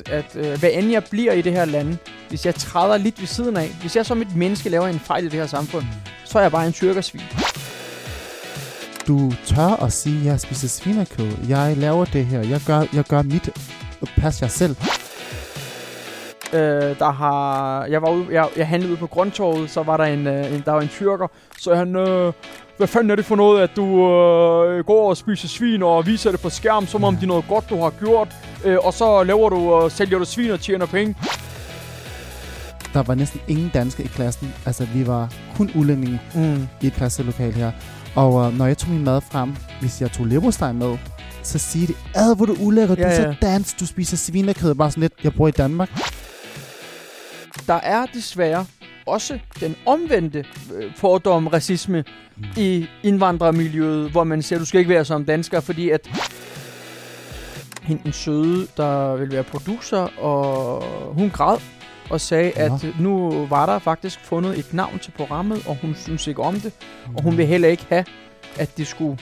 at, at øh, hvad end jeg bliver i det her land, hvis jeg træder lidt ved siden af, hvis jeg som et menneske laver en fejl i det her samfund, så er jeg bare en tyrkersvin. Du tør at sige, at jeg spiser svinekød. Jeg laver det her. Jeg gør, jeg gør mit. Pas jer selv. Øh, der har, jeg var ude, jeg, jeg handlede ude på Grøntorvet, så var der en, øh, en der var en tyrker, så han, øh, hvad fanden er det for noget, at du øh, går og spiser svin og viser det på skærm, som om det er noget godt, du har gjort, øh, og så laver du og sælger du svin og tjener penge. Der var næsten ingen danske i klassen. Altså, vi var kun udlændinge Mm. i et klasselokal her. Og øh, når jeg tog min mad frem, hvis jeg tog leverpostej med, så siger de, ad, hvor du ulækker, du Ja, er så ja. dansk, du spiser svinekød. Bare sådan lidt, jeg bor i Danmark. Der er desværre også den omvendte øh, fordom, racisme i indvandrermiljøet, hvor man siger, du skal ikke være som dansker, fordi at hende den søde, der vil være producer, og hun græd og sagde, Nå. at nu var der faktisk fundet et navn til programmet, og hun synes ikke om det, og hun vil heller ikke have, at det skulle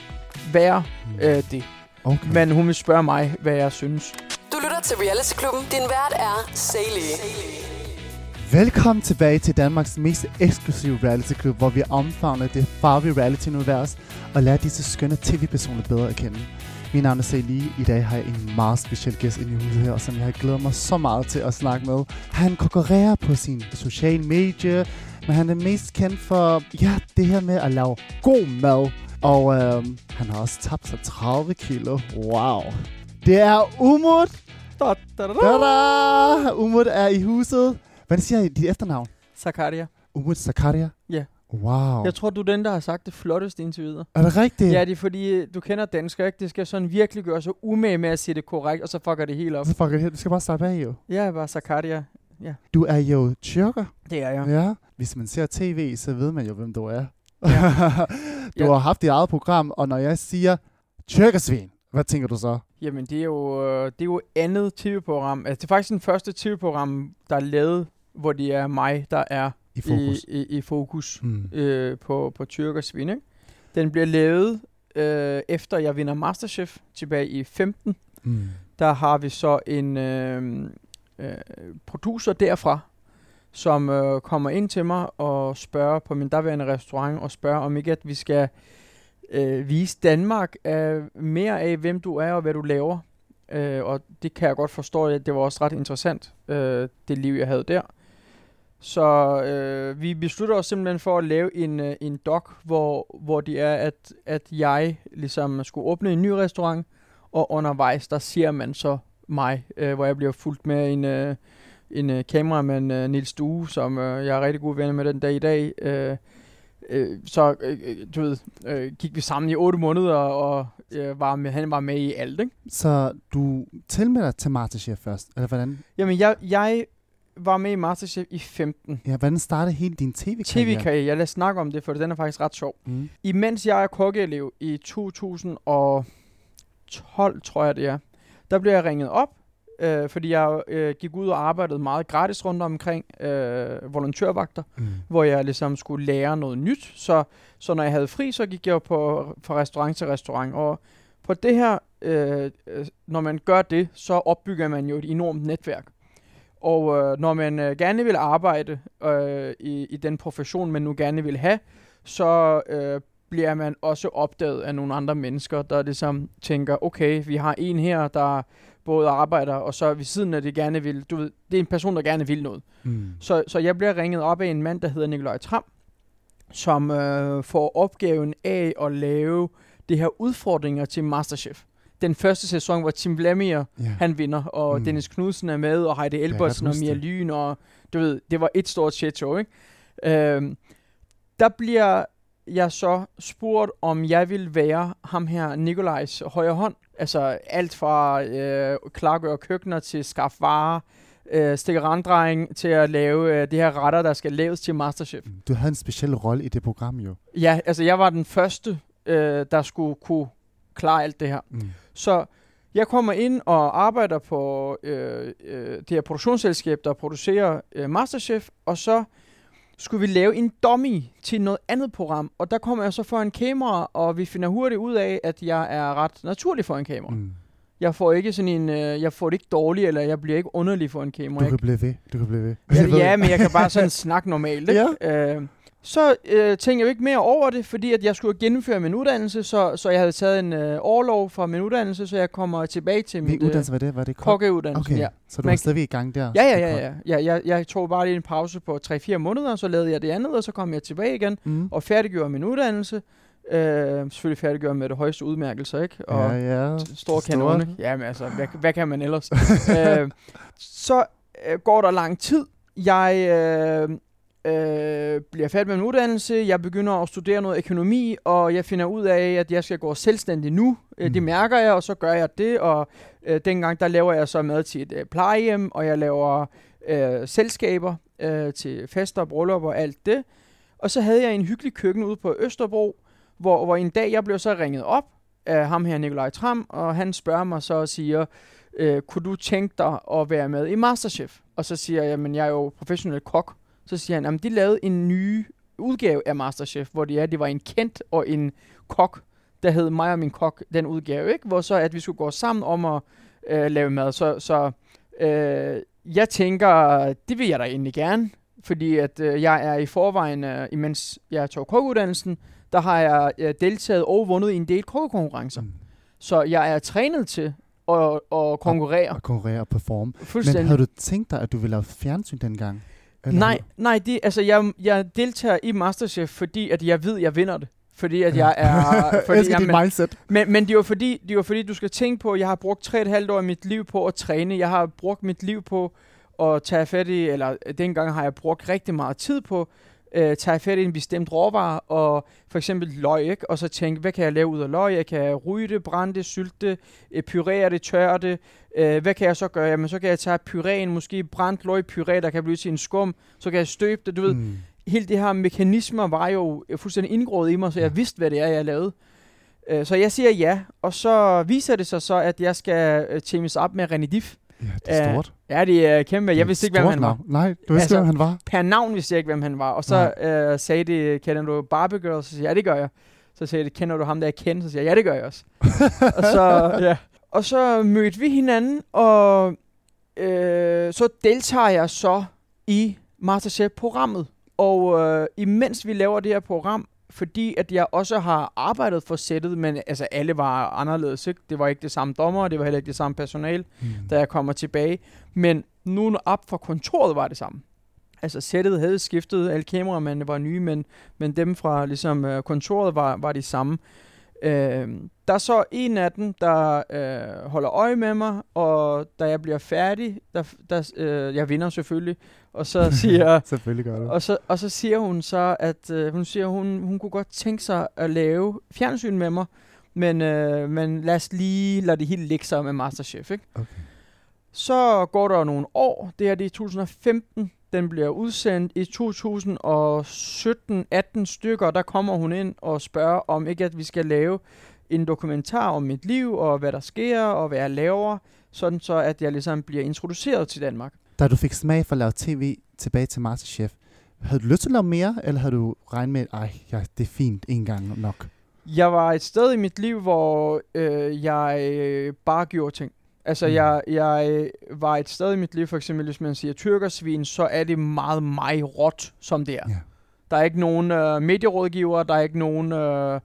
være øh, det. Okay. Men hun vil spørge mig, hvad jeg synes. Du lytter til Reality Klubben. Din vært er Sally. Velkommen tilbage til Danmarks mest eksklusive reality klub, hvor vi omfavner det farvige reality-univers og lærer disse skønne tv-personer bedre at kende. Min navn er Sally. I dag har jeg en meget speciel gæst ind i huset her, som jeg har glædet mig så meget til at snakke med. Han konkurrerer på sin sociale medie, men han er mest kendt for ja, det her med at lave god mad. Og øhm, han har også tabt sig 30 kilo. Wow. Det er Umut. Da, da, da, da. Umut er i huset. Hvad siger I dit efternavn? Zakaria. Umut Zakaria? Ja. Wow. Jeg tror, du er den, der har sagt det flotteste indtil videre. Er det rigtigt? Ja, det er fordi, øh, du kender dansk, ikke? Det skal sådan virkelig gøre så umage med at sige det korrekt, og så fucker det helt op. Så fuck it, du skal bare slappe af jo. Jeg er bare Zakaria. Du er jo tyrker. Det er jeg. Ja. ja. Hvis man ser tv, så ved man jo, hvem du er. Ja. du Ja. har haft dit eget program, og når jeg siger tyrkersvin, hvad tænker du så? Jamen, det er jo, øh, det er jo andet tv-program. Altså, det er faktisk den første tv-program, der er lavet, hvor det er mig, der er I fokus. i, i, i fokus Mm. øh, på, på tyrkersvin, ikke? Den bliver lavet øh, efter jeg vinder Masterchef tilbage i 15. Mm. der har vi så en øh, øh, producer derfra, som øh, kommer ind til mig og spørger på min daværende restaurant, og spørger om ikke, at vi skal øh, vise Danmark øh, mere af, hvem du er og hvad du laver. Øh, og det kan jeg godt forstå, at det var også ret interessant, øh, det liv, jeg havde der. Så øh, vi beslutter os simpelthen for at lave en, øh, en doc, hvor, hvor det er, at, at jeg ligesom skulle åbne en ny restaurant, og undervejs, der ser man så mig, øh, hvor jeg bliver fulgt med en, øh, en øh, kameramand, øh, Nils Due, som øh, jeg er rigtig god venner med den dag i dag. Øh, øh, så, øh, øh, du ved, øh, gik vi sammen i otte måneder, og øh, var med, han var med i alt, ikke? Så du tilmelder til Masterchef først, eller hvordan? Jamen, jeg, jeg var med i Masterchef i 15. Ja, hvordan startede hele din tv-karriere? TV-karriere, jeg lader snakke om det, for den er faktisk ret sjov. Mm. Imens jeg er kokkeelev i 2012, tror jeg det er, der blev jeg ringet op, øh, fordi jeg øh, gik ud og arbejdede meget gratis rundt omkring øh, volontørvagter, Mm. hvor jeg ligesom skulle lære noget nyt. Så, så når jeg havde fri, så gik jeg på, fra restaurant til restaurant. Og på det her, øh, øh, når man gør det, så opbygger man jo et enormt netværk. Og øh, når man øh, gerne vil arbejde øh, i, i den profession, man nu gerne vil have, så øh, bliver man også opdaget af nogle andre mennesker, der ligesom tænker, okay, vi har en her, der både arbejder, og så ved siden af det gerne vil, du ved, det er en person, der gerne vil noget. Mm. Så, så jeg bliver ringet op af en mand, der hedder Nikolaj Tram, som øh, får opgaven af at lave det her udfordringer til Masterchef. Den første sæson, hvor Tim Vladimir, Ja. han vinder, og Mm. mm. Dennis Knudsen er med, og Heidi Elbertsen og Mia. Lyn, og du ved, det var et stort shit show, ikke? Øhm, der bliver jeg så spurgt, om jeg vil være ham her, Nikolajs højre hånd. Altså alt fra øh, klargøre køkkener til skaffe varer, øh, stikkeranddreng til at lave øh, det her retter, der skal laves til Masterchef. Du havde en speciel rolle i det program jo. Ja, altså jeg var den første, øh, der skulle kunne klare alt det her. Mm. Så jeg kommer ind og arbejder på øh, øh, det her produktionsselskab, der producerer øh, Masterchef, og så skulle vi lave en dummy til noget andet program. Og der kommer jeg så for en kamera, og vi finder hurtigt ud af, at jeg er ret naturlig for en kamera. Mm. Jeg får ikke sådan en, øh, jeg får det ikke dårligt, eller jeg bliver ikke underlig for en kemo. Du kan blive ved. Du kan blive ved. Ja, ja, men jeg kan bare sådan snakke normalt. Ikke? Ja. Øh, så øh, tænkte jeg jo ikke mere over det, fordi at jeg skulle gennemføre min uddannelse, så, så jeg havde taget en øh, overlov fra min uddannelse, så jeg kommer tilbage til min Hvilken uddannelse var det? Var det kok? kokkeuddannelse. Okay, Ja. så du Man- var stadigvæk i gang der? Ja, ja, ja, ja. ja jeg, jeg tog bare lige en pause på 3-4 måneder, så lavede jeg det andet, og så kom jeg tilbage igen Mm. og færdiggjorde min uddannelse. Øh, selvfølgelig færdiggjorde med det højeste udmærkelser, ikke? Og ja, ja. store kanone. Jamen altså, hvad, hvad kan man ellers? øh, så øh, går der lang tid. Jeg øh, øh, bliver færdig med min uddannelse. Jeg begynder at studere noget økonomi, og jeg finder ud af, at jeg skal gå selvstændig nu. Øh, det Mm. mærker jeg, og så gør jeg det. Og øh, dengang, der laver jeg så mad til et øh, plejehjem, og jeg laver øh, selskaber øh, til fester, bryllup og alt det. Og så havde jeg en hyggelig køkken ude på Østerbro, hvor, hvor en dag jeg blev så ringet op af ham her, Nikolaj Tram, og han spørger mig så og siger, øh, kunne du tænke dig at være med i Masterchef? Og så siger jeg, men jeg er jo professionel kok. Så siger han, jamen de lavede en ny udgave af Masterchef, hvor det er, det var en kendt og en kok, der hed mig og min kok, den udgave, ikke? Hvor så at vi skulle gå sammen om at øh, lave mad. Så, så øh, jeg tænker, det vil jeg da egentlig gerne, fordi at øh, jeg er i forvejen, øh, imens jeg tog kokkeuddannelsen, der har jeg øh, deltaget og vundet i en del kokkekonkurrencer. Mm. Så jeg er trænet til at, at konkurrere. Og konkurrere og performe. Men havde du tænkt dig, at du ville lave fjernsyn dengang? Eller Nej, nej, det, altså jeg, jeg deltager i Masterchef, fordi at jeg ved, at jeg vinder det. Fordi at jeg er... fordi, Elsker dit mindset. men, men det var fordi, det var fordi, du skal tænke på, at jeg har brugt tre og et halvt år af mit liv på at træne. Jeg har brugt mit liv på at tage fat i, eller øh, dengang har jeg brugt rigtig meget tid på øh, tage fat i en bestemt råvare, og for eksempel løg, ikke? og så tænke, hvad kan jeg lave ud af løg? Jeg kan ryge det, brænde det, sylte det, øh, purere det, tørre det. Øh, hvad kan jeg så gøre? Jamen, så kan jeg tage puréen, måske brændt løg puré, der kan blive til en skum, så kan jeg støbe det, du ved Mm. hele det her mekanismer var jo fuldstændig indgroet i mig, så jeg vidste, hvad det er, jeg lavede. Øh, Så jeg siger ja, og så viser det sig så, at jeg skal øh, teames op med René Diff. Ja, det er stort. Ja, det er kæmpe. Jeg vidste ikke, hvem han var. Nej, du vidste Altså, hvem han var. Per navn vidste jeg ikke, hvem han var. Og så øh, sagde det, kender du Barbie Girl? Så siger jeg, ja, det gør jeg. Så sagde det, kender du ham, der er kendt? Så siger jeg, ja, det gør jeg også. og, så, ja. og så mødte vi hinanden, og øh, så deltager jeg så i Masterchef-programmet. Og øh, imens vi laver det her program, fordi at jeg også har arbejdet for sættet, men altså alle var anderledes, ikke? Det var ikke det samme dommer, det var heller ikke det samme personal, Mm. da jeg kommer tilbage. Men nu op fra kontoret var det samme. Altså sættet havde skiftet, alle kameramændene var nye, men, men dem fra ligesom, øh, kontoret var, var de samme. Øh, der er så en af dem, der øh, holder øje med mig, og da jeg bliver færdig, der, der, øh, jeg vinder selvfølgelig, og så siger Selvfølgelig gør du. og så, og så siger hun så, at øh, hun siger, hun, hun kunne godt tænke sig at lave fjernsyn med mig, men, øh, men lad os lige lade det hele ligge sig med Masterchef, ikke? Okay. Så går der nogle år, det er det i 2015, den bliver udsendt i 2017-18 stykker, der kommer hun ind og spørger om ikke, at vi skal lave en dokumentar om mit liv, og hvad der sker, og hvad jeg laver, sådan så, at jeg ligesom bliver introduceret til Danmark. Da du fik smag for at lave tv tilbage til Masterchef, havde du lyst til at lave mere, eller havde du regnet med, at ja, det er fint en gang nok? Jeg var et sted i mit liv, hvor øh, jeg øh, bare gjorde ting. Altså, Mm. jeg, jeg øh, var et sted i mit liv, for eksempel hvis man siger tyrkersvin, så er det meget mig råt, som det er. Ja. Der er ikke nogen øh, medierådgiver, der er ikke nogen, øh,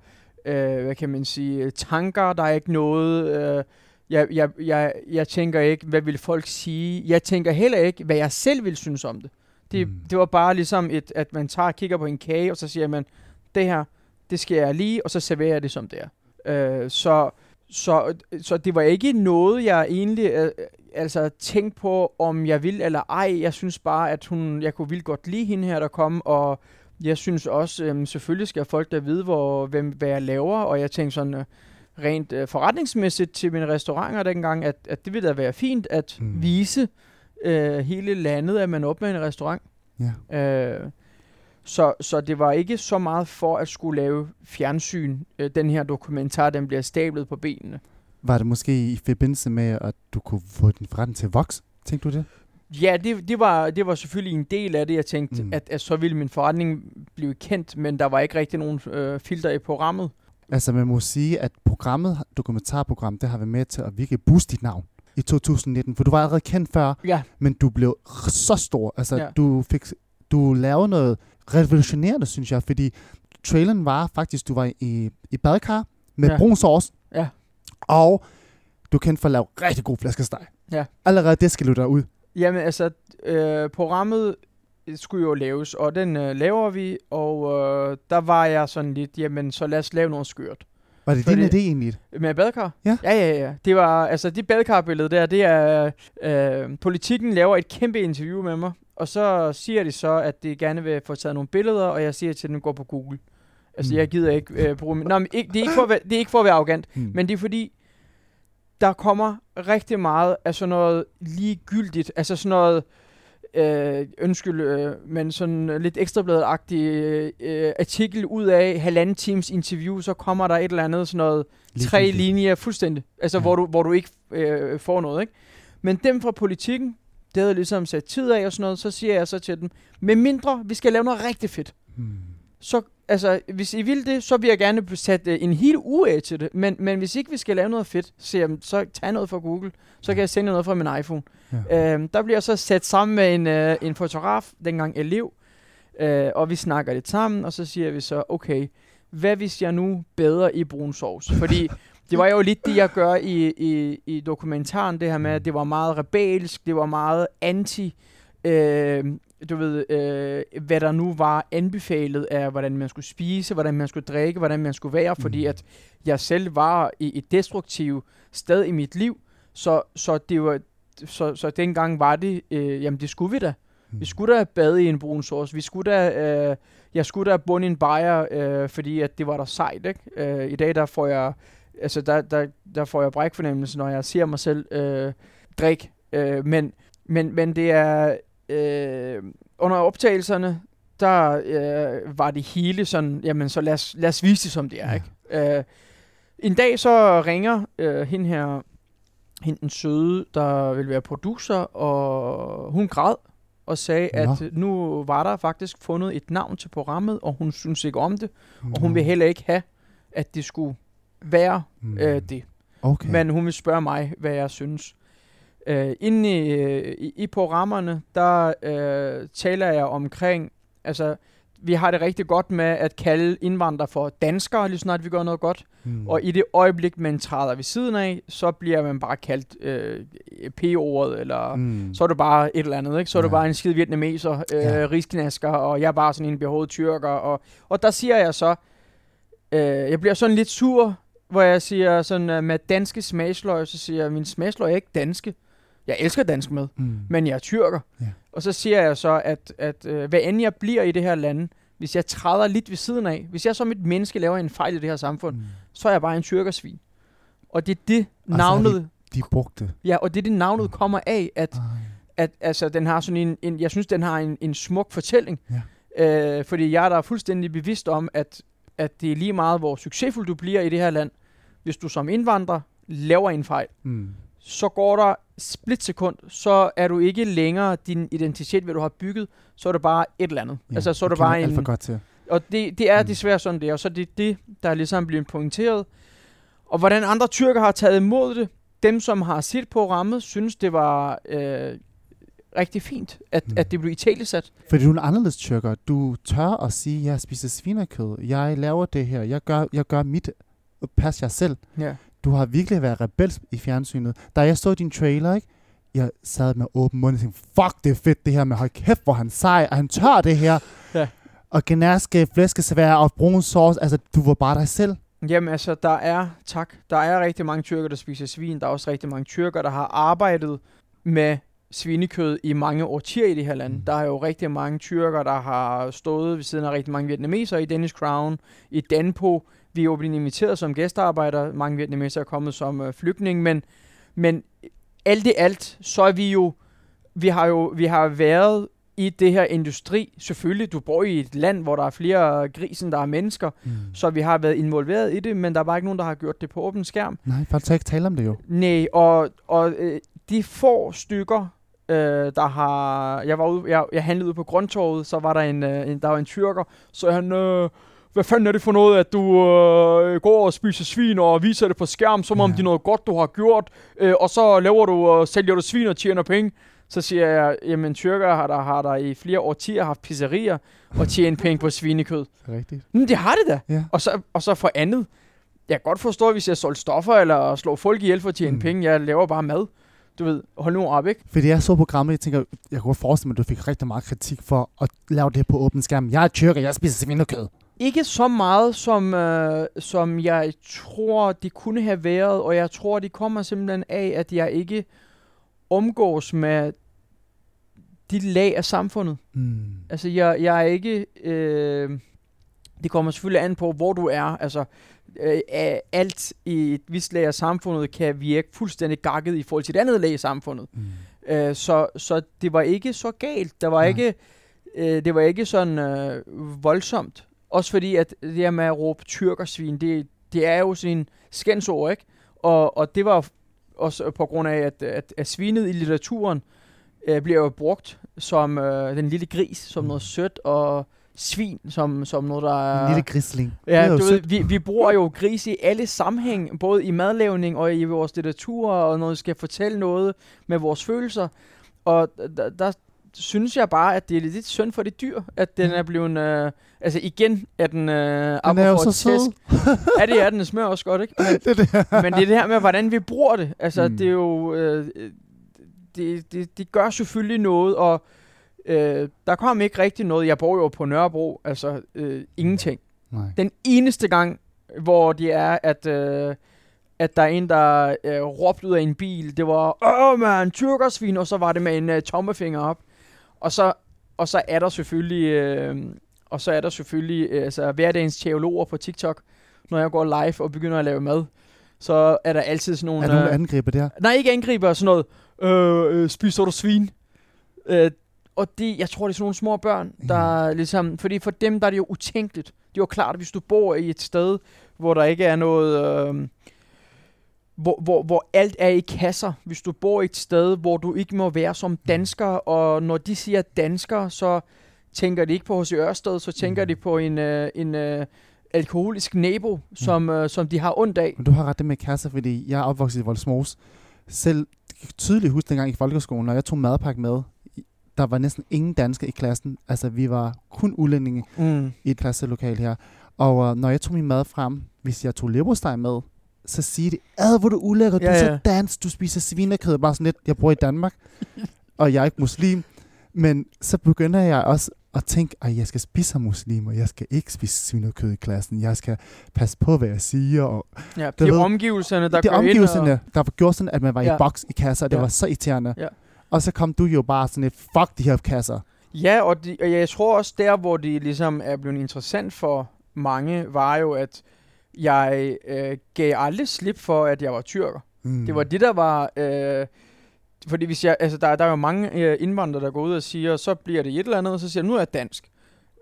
øh, hvad kan man sige, tanker, der er ikke noget... Øh, jeg, jeg, jeg, jeg tænker ikke, hvad vil folk sige. Jeg tænker heller ikke, hvad jeg selv vil synes om det. Det, Mm. det var bare ligesom, et, at man tager og kigger på en kage, og så siger man, det her, det skal jeg lige, og så serverer jeg det som det er. Øh, så, så, så det var ikke noget, jeg egentlig øh, altså tænkte på, om jeg vil eller ej. Jeg synes bare, at hun, jeg kunne vildt godt lide hende her, der kom, og jeg synes også, øh, selvfølgelig skal folk der vide, hvor, hvem, hvad jeg laver, og jeg tænkte sådan øh, rent øh, forretningsmæssigt til mine restauranter dengang, at, at det ville da være fint at Mm. vise øh, hele landet, at man åbner en restaurant. Ja. Øh, så, så det var ikke så meget for at skulle lave fjernsyn. Øh, den her dokumentar, den bliver stablet på benene. Var det måske i forbindelse med, at du kunne få den forretning til at vokse? Tænkte du det? Ja, det, det, var, det var selvfølgelig en del af det. Jeg tænkte, mm. at, at så ville min forretning blive kendt, men der var ikke rigtig nogen øh, filter i programmet. Altså man må sige, at programmet, dokumentarprogram, det har været med til at virkelig booste dit navn i 2019, for du var allerede kendt før, Ja, men du blev så stor. Altså Ja. du fik, du lavede noget revolutionerende, synes jeg, fordi traileren var faktisk, du var i, i badekar med Ja. brun sauce, Ja. og du er kendt for at lave rigtig god flæskesteg. Ja. Allerede det skal du der ud. Jamen altså, øh, programmet skulle jo laves, og den øh, laver vi, og øh, der var jeg sådan lidt, jamen så lad os lave noget skørt. Var det Fordi- din idé egentlig? Med badekar? Ja. Ja, ja, ja. Det var, altså det badekarbillede der, det er, øh, politikken laver et kæmpe interview med mig, og så siger de så, at de gerne vil få taget nogle billeder, og jeg siger til dem, gå på Google. Altså, Mm. jeg gider ikke øh, bruge... min- Nå, men ikke, det, er ikke for at være, det er ikke for at være arrogant, Hmm. men det er fordi, der kommer rigtig meget af sådan noget ligegyldigt, altså sådan noget, øh, undskyld, øh, men sådan lidt ekstrabladet-agtig øh, artikel ud af halvanden times interview, så kommer der et eller andet sådan noget tre Ligegyldigt. linjer fuldstændig, altså Ja. hvor, du, hvor du ikke øh, får noget, ikke? Men dem fra politikken, det havde jeg ligesom sat tid af og sådan noget, så siger jeg så til dem, med mindre vi skal lave noget rigtig fedt, Hmm. Så altså, hvis I vil det, så vil jeg gerne sætte øh, en hel uge af til det. Men, men hvis ikke vi skal lave noget fedt, så, jamen, så tag noget fra Google. Så kan jeg sende noget fra min iPhone. Ja. Øhm, der bliver jeg så sat sammen med en, øh, en fotograf, dengang elev. Øh, og vi snakker lidt sammen, og så siger vi så, okay, hvad hvis jeg nu bedre i brun sovs? Fordi det var jo lidt det, jeg gør i, i, i dokumentaren, det her med, at det var meget rebelsk, det var meget anti, øh, du ved, øh, hvad der nu var anbefalet af, hvordan man skulle spise, hvordan man skulle drikke, hvordan man skulle være, fordi Mm. at jeg selv var i et destruktivt sted i mit liv, så, så det var, så, så dengang var det, øh, jamen det skulle vi da. Hmm. Vi skulle da bade i en brun sauce. Vi skulle da, øh, jeg skulle da bunde en bajer, øh, fordi at det var der sejt, ikke? Øh, I dag der får jeg, altså der, der, der får jeg brækfornemmelse, når jeg ser mig selv øh, drikke. Øh, men, men, men det er, øh, under optagelserne, der øh, var det hele sådan, jamen så lad os, lad os vise det, som det er, Ja. ikke? Øh, en dag så ringer øh, hende her, hende den søde, der vil være producer, og hun græd og sagde, Nå. at nu var der faktisk fundet et navn til programmet, og hun synes ikke om det, og hun Nå. vil heller ikke have, at det skulle være Hmm. øh, det. Okay. Men hun vil spørge mig, hvad jeg synes. Øh, inde i, øh, i, i programmerne, der øh, taler jeg omkring, altså vi har det rigtig godt med at kalde indvandrere for danskere, lige snart vi gør noget godt. Hmm. Og i det øjeblik, man træder ved siden af, så bliver man bare kaldt øh, P-ordet, eller Hmm. så er det bare et eller andet, ikke? Så er Ja. bare en skid vietnameser, øh, Ja. risknasker, og jeg er bare sådan en behovedet tyrker. Og, og der siger jeg så, øh, jeg bliver sådan lidt sur, hvor jeg siger sådan, øh, med danske smagsløg, så siger jeg, min smagsløg er ikke danske. Jeg elsker dansk mad, Hmm. men jeg er tyrker. Ja. Og så siger jeg så, at, at øh, hvad end jeg bliver i det her land, hvis jeg træder lidt ved siden af, hvis jeg som et menneske laver en fejl i det her samfund, Hmm. så er jeg bare en tyrkersvin. Og det er det så har navnet, De brugte. ja, og det er det navnet kommer af, at Ej. at altså, den har sådan en, en jeg synes, den har en, en smuk fortælling. Ja. Øh, fordi jeg er der fuldstændig bevidst om, at, at det er lige meget, hvor succesfuld du bliver i det her land. Hvis du som indvandrer laver en fejl, Hmm. Så går der splitsekund, så er du ikke længere din identitet, hvad du har bygget, så er det bare et eller andet. Ja, altså, så er det bare for en... godt til. Og det, det er Mm. desværre sådan, det er. Og så er det det, der er ligesom blevet pointeret. Og hvordan andre tyrker har taget imod det, dem som har set på rammet, synes det var øh, rigtig fint, at, Mm. at det blev italesat. Fordi du er en anderledes tyrker. Du tør at sige, jeg spiser svinekød. Jeg laver det her. Jeg gør, jeg gør mit. Pas jer selv. Ja. Du har virkelig været rebels i fjernsynet. Da jeg så din trailer, ikke? Jeg sad med åben mund og tænkte, fuck, det er fedt det her med, hold kæft, hvor han sej, og han tør det her. Ja. Og generske flæskesvær og brun sauce, altså, du var bare dig selv. Jamen altså, der er, tak, der er rigtig mange tyrker, der spiser svin. Der er også rigtig mange tyrker, der har arbejdet med svinekød i mange årtier i det her land. Mm. Der er jo rigtig mange tyrker, der har stået ved siden af rigtig mange vietnameser i Danish Crown, i Danpo. Vi er jo blevet inviteret som gæstearbejder. Mange vietnameser er kommet som øh, flygtning, men, men alt i alt, så er vi jo, vi har jo, vi har været i det her industri. Selvfølgelig, du bor i et land, hvor der er flere gris, end der er mennesker, Mm. så vi har været involveret i det, men der er bare ikke nogen, der har gjort det på åben skærm. Nej, folk tør ikke tale om det jo. Nej, og, og øh, de få stykker, øh, der har... Jeg var ude, jeg, jeg handlede ude på Grøntorvet, så var der en, øh, en, der var en tyrker, så han... Øh, hvad fanden er det for noget, at du øh, går og spiser svin og viser det på skærm, som ja. om det er noget godt, du har gjort, øh, og så laver du og sælger du svin og tjener penge. Så siger jeg, jamen tyrker har der, har der i flere årtier haft pizzerier og tjent penge på svinekød. Rigtigt. Men det har det da. Ja. Og så, og så for andet, jeg kan godt forstå, hvis jeg solgte stoffer eller slår folk ihjel for at tjene Mm. mm. penge. Jeg laver bare mad. Du ved, hold nu op, ikke? Fordi jeg så programmet, jeg tænker, jeg kunne forestille mig, at du fik rigtig meget kritik for at lave det på åben skærm. Jeg er tyrker, jeg spiser svinekød. Ikke så meget, som, øh, som jeg tror, det kunne have været, og jeg tror, det kommer simpelthen af, at jeg ikke omgås med de lag af samfundet. Mm. Altså, jeg, jeg er ikke... Øh, det kommer selvfølgelig an på, hvor du er. Altså, øh, alt i et vist lag af samfundet kan virke fuldstændig gakket i forhold til et andet lag af samfundet. Mm. Øh, så, så det var ikke så galt. Der var Nej. ikke, øh, det var ikke sådan øh, voldsomt. Også fordi, at det her med at råbe tyrkersvin, det, det er jo sådan en skændsord, ikke? Og, og det var også på grund af, at, at, at svinet i litteraturen øh, bliver jo brugt som øh, den lille gris, som Mm. noget sødt, og svin som, som noget, der En er... lille grisling. Ja, du ved, vi, vi bruger jo gris i alle sammenhæng, både i madlavning og i vores litteratur, og når vi skal fortælle noget med vores følelser. Og der, der synes jeg bare, at det er lidt synd for det dyr, at den Ja. er blevet... Øh, altså igen er den... Øh, Den er jo så sød. Ja, det er den. Den smager også godt, ikke? Men, det er det. men det er det her med, hvordan vi bruger det. Altså, mm. det er jo... Øh, det, det, det gør selvfølgelig noget, og øh, der kom ikke rigtig noget. Jeg bor jo på Nørrebro, altså øh, ingenting. Nej. Den eneste gang, hvor det er, at, øh, at der er en, der øh, råbte ud af en bil, det var, åh man, tyrkersvin, og så var det med en øh, tommefinger op. Og så, og så er der selvfølgelig, øh, og så er der selvfølgelig øh, altså, hverdagens teologer på TikTok, når jeg går live og begynder at lave mad, så er der altid sådan nogle... Er nogen øh, angriber der? Nej, ikke angriber sådan noget. Øh, øh, spiser du svin? Øh, og det, jeg tror, det er sådan nogle små børn, der Mm. ligesom... Fordi for dem, der er det jo utænkeligt. Det er jo klart, at hvis du bor i et sted, hvor der ikke er noget... Øh, hvor, hvor, hvor alt er i kasser. Hvis du bor et sted, hvor du ikke må være som dansker, og når de siger dansker, så tænker de ikke på H.C. Ørsted, så tænker Mm. de på en, øh, en øh, alkoholisk nabo, som, øh, som de har ondt af. Men du har ret det med kasser, fordi jeg er opvokset i Voldsmose. Selv tydeligt huske dengang i folkeskolen, når jeg tog madpakke med, der var næsten ingen danske i klassen. Altså, vi var kun udlændinge Mm. i et klasselokal her. Og uh, når jeg tog min mad frem, hvis jeg tog leverpostej med, så siger de, ad, hvor du ulækker, du Ja, er så ja. dansk, du spiser svinekød, bare sådan lidt, jeg bor i Danmark, og jeg er ikke muslim. Men så begynder jeg også at tænke, at jeg skal spise som muslim, og jeg skal ikke spise svinekød i klassen. Jeg skal passe på, hvad jeg siger. Og Ja, det er omgivelserne, der det er omgivelserne, og... der gjorde sådan, at man var. Ja. i boks i kasser, og det Ja. var så irriterende. Ja. Og så kom du jo bare sådan et, fuck de her kasser. Ja, og, de, og jeg tror også der, hvor det ligesom er blevet interessant for mange, var jo, at jeg øh, gav aldrig slip for, at jeg var tyrker. Mm. Det var det, der var... Øh, fordi hvis jeg, altså der, der er jo mange øh, indvandrere, der går ud og siger, så bliver det et eller andet, og så siger jeg, nu er jeg dansk.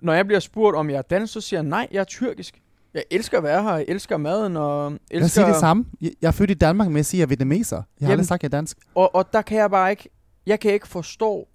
Når jeg bliver spurgt, om jeg er dansk, så siger jeg, nej, jeg er tyrkisk. Jeg elsker at være her, jeg elsker maden, og elsker... Jeg siger det samme. Jeg, jeg er født i Danmark med at sige, at jeg er vietnameser. Jeg har Jamen- aldrig sagt, jeg er dansk. Og, og der kan jeg bare ikke, jeg kan ikke forstå,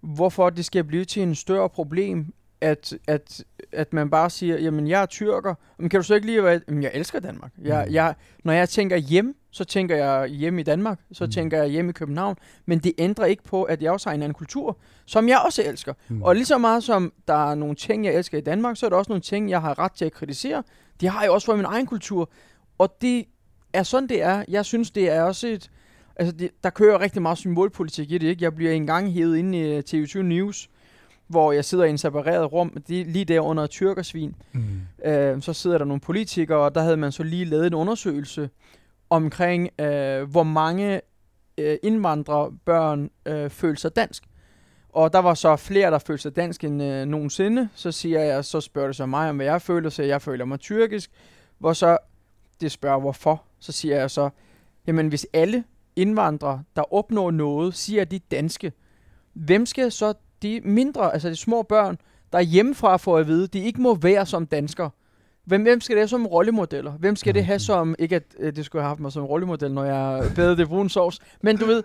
hvorfor det skal blive til en større problem, at, at, at man bare siger, jamen jeg er tyrker, men kan du så ikke lide, at jamen, jeg elsker Danmark. Jeg, Mm. jeg, når jeg tænker hjem, så tænker jeg hjem i Danmark, så Mm. tænker jeg hjem i København, men det ændrer ikke på, at jeg også har en anden kultur, som jeg også elsker. Mm. Og lige så meget som der er nogle ting, jeg elsker i Danmark, så er der også nogle ting, jeg har ret til at kritisere. Det har jeg også for min egen kultur. Og det er sådan, det er. Jeg synes, det er også et... Altså, det, der kører rigtig meget symbolpolitik i det, ikke? Jeg bliver engang hævet ind i øh, TV2 News, hvor jeg sidder i en separeret rum, er lige der under tyrkersvin. Mm. Øh, så sidder der nogle politikere, og der havde man så lige lavet en undersøgelse omkring, øh, hvor mange øh, indvandrerbørn øh, følte sig dansk. Og der var så flere, der følte sig dansk end øh, nogensinde. Så siger jeg, så spørger det så mig om, hvad jeg føler, så jeg føler mig tyrkisk. Hvor så det spørger, hvorfor. Så siger jeg så, jamen hvis alle indvandrere, der opnår noget, siger, at de er danske, hvem skal så de mindre, altså de små børn, der er hjemmefra for at vide, de ikke må være som danskere. Hvem, hvem skal det have som rollemodeller? Hvem skal det have som, ikke at øh, det skulle have haft mig som rollemodel, når jeg bedede det brune sovs, men du ved,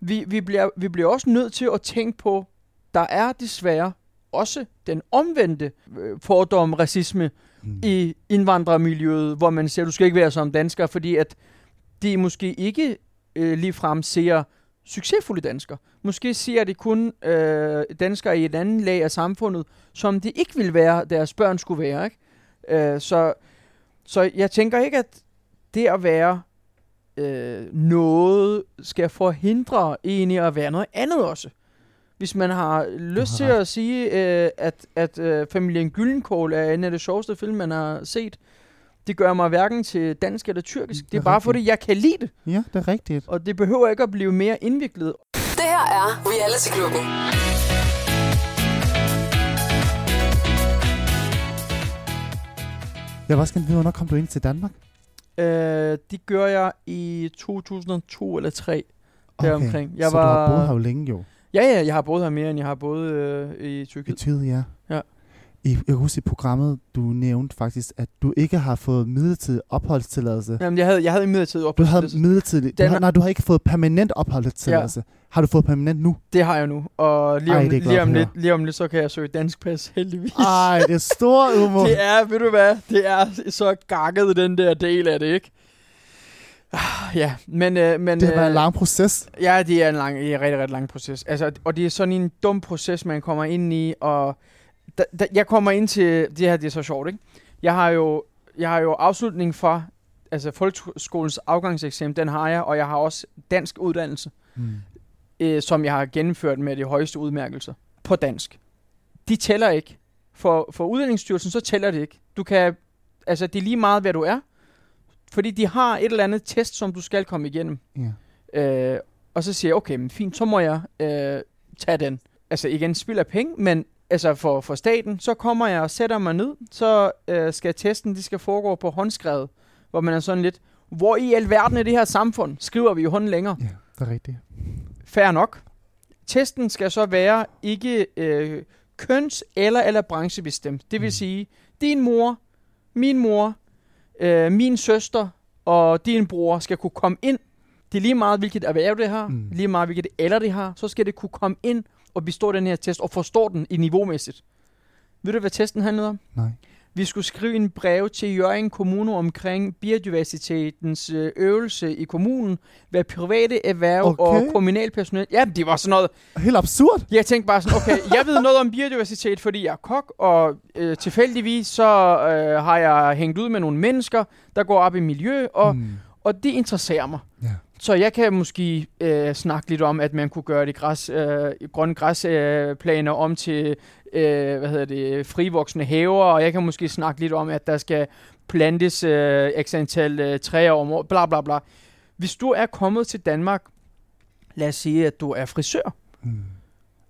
vi, vi, bliver, vi bliver også nødt til at tænke på, der er desværre også den omvendte øh, fordom, racisme, Mm. i indvandrermiljøet, hvor man siger, du skal ikke være som dansker, fordi at de måske ikke øh, ligefrem ser succesfulde danskere. Måske ser de kun øh, danskere i et andet lag af samfundet, som de ikke vil være, deres børn skulle være. Ikke? Øh, så, så jeg tænker ikke, at det at være øh, noget skal forhindre en i at være noget andet også. Hvis man har lyst har til at sige, øh, at, at øh, familien Gyllenkål er en af de sjoveste film, man har set, det gør mig hverken til dansk eller tyrkisk. Det Det er er bare rigtigt. fordi, jeg kan lide det. Ja, det er rigtigt. Og det behøver ikke at blive mere indviklet. Det her er Reality Klubben. Jeg vil også gerne vide, hvornår kom du ind til Danmark? Øh, det gør jeg i 2002 eller 3 deromkring. Jeg så var, du har boet her jo længe jo. Ja, ja, jeg har boet her mere, end jeg har boet øh, i I Tyrkiet. Tyrkiet, ja. Ja. I, jeg kan huske i programmet, du nævnte faktisk, at du ikke har fået midlertidig opholdstilladelse. Jamen, jeg havde, jeg havde en midlertidig Du opholdstilladelse. havde midlertidig... Du Den har, har- nej, du har ikke fået permanent opholdstilladelse. Har du fået permanent nu? Det har jeg nu. Og lige Ej, om, glad lige, om lidt, lige om lidt, så kan jeg søge dansk pas, heldigvis. Ej, det er stor humor. Det er, ved du hvad, det er så gakket, den der del af det, ikke? Ah, Ja, men... Øh, men det har været en øh, lang proces. Ja, det er en lang, det er en rigtig, rigtig lang proces. Altså, og det er sådan en dum proces, man kommer ind i, og da, da, jeg kommer ind til, det her det er så sjovt, ikke? Jeg har jo, jeg har jo afslutning for, altså folkeskolens afgangseksamen, den har jeg, og jeg har også dansk uddannelse, Mm. øh, som jeg har gennemført med de højeste udmærkelser på dansk. De tæller ikke. For, for Uddannelsesstyrelsen, så tæller det ikke. Du kan, altså det er lige meget, hvad du er, fordi de har et eller andet test, som du skal komme igennem. Ja. Øh, og så siger jeg, okay, men fint, så må jeg øh, tage den. Altså igen, spild af penge, men altså for, for staten, så kommer jeg og sætter mig ned, så øh, skal testen, det skal foregå på håndskrevet, hvor man er sådan lidt, hvor i alverden i det her samfund skriver vi jo hånden længere? ja, det er rigtigt. Fair nok. Testen skal så være ikke øh, køns- eller, eller branchebestemt. Det vil Mm. sige, din mor, min mor, øh, min søster og din bror skal kunne komme ind. Det er lige meget, hvilket erhverv det har, mm. lige meget, hvilket alder det har, så skal det kunne komme ind og bestå den her test og forstå den i niveaumæssigt. Ved du, hvad testen handlede om? Nej. Vi skulle skrive en brev til Jørgen Kommune omkring biodiversitetens øh, øvelse i kommunen, hvad private erhverv Okay. og kommunalpersonel... Ja, det var sådan noget... Helt absurd. Jeg tænkte bare sådan, okay, jeg ved noget om biodiversitet, fordi jeg er kok, og øh, tilfældigvis så øh, har jeg hængt ud med nogle mennesker, der går op i miljø, og, mm. Og det interesserer mig. Ja. Så jeg kan måske øh, snakke lidt om, at man kunne gøre de græs, øh, grønne græsplaner øh, om til øh, hvad hedder det, frivoksende haver, og jeg kan måske snakke lidt om, at der skal plantes øh, x antal øh, træer om året, bla bla bla. Hvis du er kommet til Danmark, lad os sige, at du er frisør, Mm.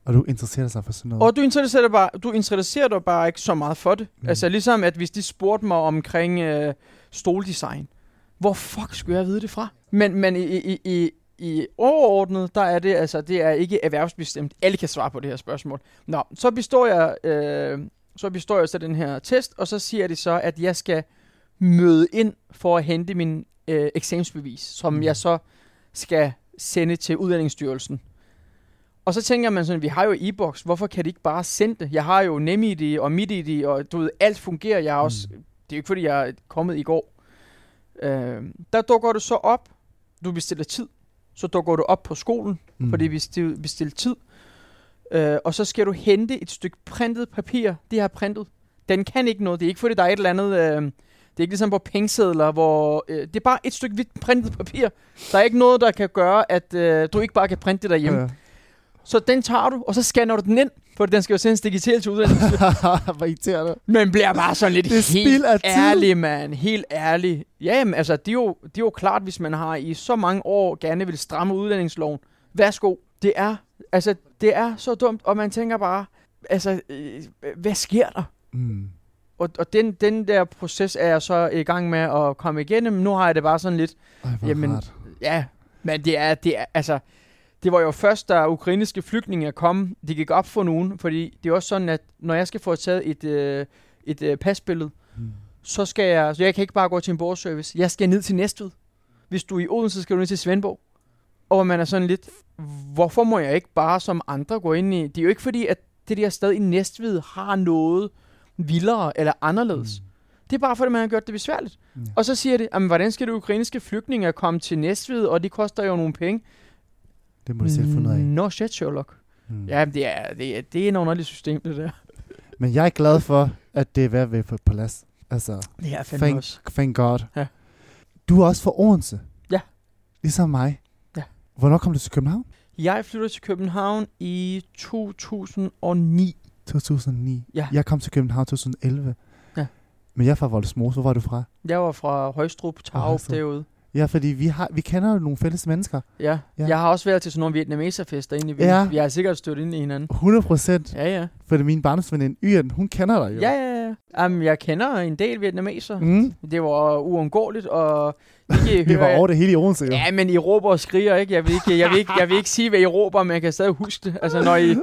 Og du interesserer dig for sådan noget. og du interesserer dig bare, du interesserer dig bare ikke så meget for det. Mm. Altså ligesom, at hvis de spurgte mig omkring øh, stoldesign, hvor fuck skulle jeg vide det fra? Men, men i, i, i, i overordnet, der er det altså, det er ikke erhvervsbestemt. Alle kan svare på det her spørgsmål. Nå, så består jeg, øh, så består jeg så den her test, og så siger de så, at jeg skal møde ind for at hente min øh, eksamensbevis, som Mm. mm. jeg så skal sende til Uddannelsesstyrelsen. Og så tænker man sådan, vi har jo e-boks, hvorfor kan de ikke bare sende det? Jeg har jo NemID og MitID, og du ved, alt fungerer. Jeg har også, Mm. det er jo ikke, fordi jeg er kommet i går. Øh, der dukker du så op, du bestiller tid, så dukker du op på skolen, Mm. fordi vi stil- bestiller tid, øh, og så skal du hente et stykke printet papir, de har printet. Den kan ikke noget, det er ikke fordi, der er et eller andet... Øh, det er ikke ligesom på pengesedler, hvor øh, det er bare et stykke hvidt printet papir. Der er ikke noget, der kan gøre, at øh, du ikke bare kan printe det derhjemme. Ja. Så den tager du, og så scanner du den ind, for den skal jo sendes digitalt til uddannelse. Hvor irriterende. Men bliver bare sådan lidt Det helt af ærlig, mand. Helt ærlig. Ja, jamen, altså, det er, jo, det er jo klart, hvis man har i så mange år gerne vil stramme uddannelsesloven. Værsgo. Det er, altså, det er så dumt, og man tænker bare, altså, øh, hvad sker der? Mm. Og, og den, den der proces er jeg så i gang med at komme igennem. Nu har jeg det bare sådan lidt, Ej, Jamen, rart. Ja, men det er, det er, altså, det var jo først, da ukrainske flygtninge kom, det gik op for nogen, fordi det er også sådan, at når jeg skal få taget et, øh, et øh, pasbillede, Mm. så skal jeg, så jeg kan ikke bare gå til en bordservice. Jeg skal ned til Næstved. Hvis du er i Odense, skal du ned til Svendborg. Og man er sådan lidt, hvorfor må jeg ikke bare som andre gå ind i, det er jo ikke fordi, at det der sted i Næstved har noget vildere eller anderledes. Mm. Det Det er bare fordi, man har gjort det besværligt. Ja. Og så siger det, jamen, hvordan skal de ukrainske flygtninge komme til Næstved, og de koster jo nogle penge. Det må du selv finde ud af. No shit, Sherlock. Mm. Ja, det er, det er, det er en underligt system, det der. Men jeg er glad for, at det er ved at være på plads. Altså, Det er fandme thank, også. thank God. Ja. Du er også fra Odense. Ja. Ligesom mig. Ja. Hvornår kom du til København? Jeg flyttede til København i 2009. 2009. Ja. Jeg kom til København 2011. Ja. Men jeg er fra Voldesmose. Hvor var du fra? Jeg var fra Højstrup, Tarup derude. Ja, fordi vi, har, vi kender jo nogle fælles mennesker. Ja. Ja. Jeg har også været til sådan nogle vietnameserfester inde i Ja. Vi har sikkert stødt ind i hinanden. 100 procent. Ja, ja. Fordi min barndomsveninde Yen, hun kender dig jo. Ja, ja, ja. Um, jeg kender en del vietnameser. Mm. Det var uundgåeligt, og ikke Vi var over det hele i Odense jo. Ja, men I råber og skriger, ikke? Jeg vil ikke, jeg vil ikke, jeg vil ikke sige, hvad I råber, men jeg kan stadig huske det. Altså, når I,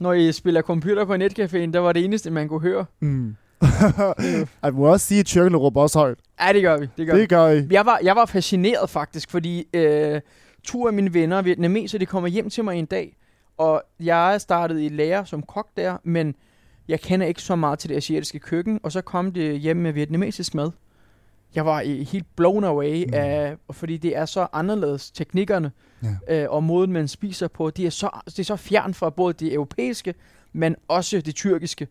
når I spiller computer på netcaféen, der var det eneste, man kunne høre. Mm. jeg må også sige, at tyrkerne råber også højt. Ja, det gør vi. Det gør Det gør vi. Jeg var, jeg var fascineret faktisk, fordi øh, to af mine venner, vietnameser, de kommer hjem til mig en dag, og jeg er startet i lære som kok der, men jeg kender ikke så meget til det asiatiske køkken, og så kom det hjem med vietnamesisk mad. Jeg var i- helt blown away Mm. af, fordi det er så anderledes teknikkerne, Ja. øh, og måden, man spiser på, de er så, det er så fjern fra både det europæiske, men også det tyrkiske.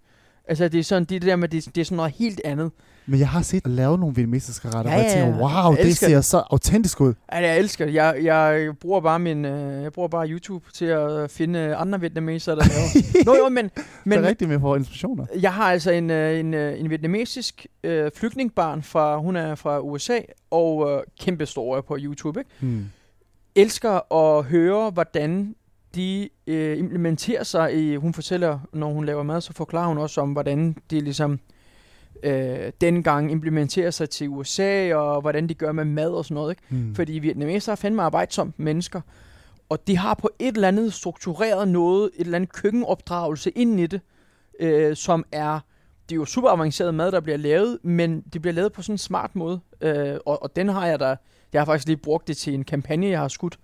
Altså, det er sådan, det der med, det, det er sådan noget helt andet. Men jeg har set lavet nogle vietnamesiske retter, Ja, og jeg ja, tænker, ja. wow, Jeg det ser så autentisk ud. Ja, jeg elsker det. Jeg, jeg, bruger bare min, øh, jeg bruger bare YouTube til at finde andre vietnamesere, der laver. Nå jo, men, Men, men det er rigtigt med for inspirationer. jeg har altså en, øh, en, øh, en vietnamesisk øh, flygtningbarn fra, hun er fra USA, og øh, kæmpe store på YouTube, ikke? Hmm. elsker at høre, hvordan de øh, implementerer sig i, hun fortæller, når hun laver mad, så forklarer hun også om, hvordan de ligesom øh, dengang implementerer sig til USA, og hvordan de gør med mad og sådan noget, ikke? Hmm. Fordi vietnamesere er fandme arbejdsomme mennesker, og de har på et eller andet struktureret noget, et eller andet køkkenopdragelse ind i det, øh, som er, det er jo super avanceret mad, der bliver lavet, men det bliver lavet på sådan en smart måde, øh, og, og den har jeg da, jeg har faktisk lige brugt det til en kampagne, jeg har skudt,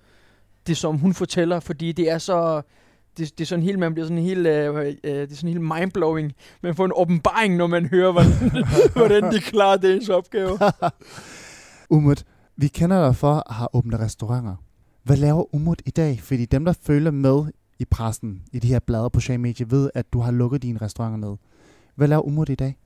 det som hun fortæller, fordi det er så, det, det er sådan helt, man bliver sådan helt, øh, øh, det er sådan helt mindblowing. Man får en åbenbaring, når man hører, hvordan, hvordan de klarer dagens opgave. Umut, vi kender dig for at have åbnet restauranter. Hvad laver Umut i dag? Fordi dem, der følger med i pressen, i de her blader på sociale medier, ved, at du har lukket dine restauranter ned. Hvad laver Umut i dag?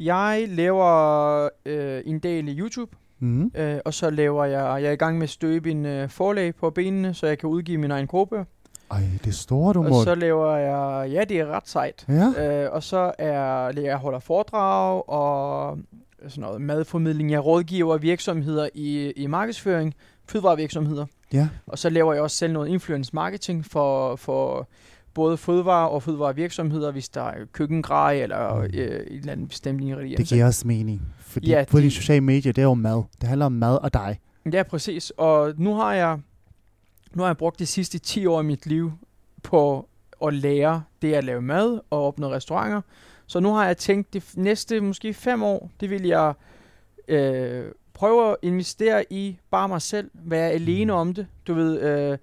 Jeg laver øh, en del i YouTube, Mm. øh, og så laver jeg, jeg er i gang med at støbe en øh, forlag på benene, så jeg kan udgive min egen kogebøger. Ej, det er stort, Og Umut. så laver jeg, ja det er ret sejt. Ja? Øh, og så er jeg holder foredrag og sådan noget madformidling. Jeg rådgiver virksomheder i, i markedsføring, fødevarevirksomheder. Ja. Og så laver jeg også selv noget influence marketing for, for både fødevare og fødevarevirksomheder, hvis der er køkkengrej eller Mm. øh, et eller andet bestemt ingrediens. Det giver også mening. Fordi Ja, på det- de sociale medier, det er jo mad. Det handler om mad og dig. Ja, præcis. Og nu har jeg nu har jeg brugt de sidste 10 år af mit liv på at lære det at lave mad og åbne restauranter. Så nu har jeg tænkt, de f- næste måske fem år, det vil jeg øh, prøve at investere i bare mig selv. Være alene om det. Du ved, øh,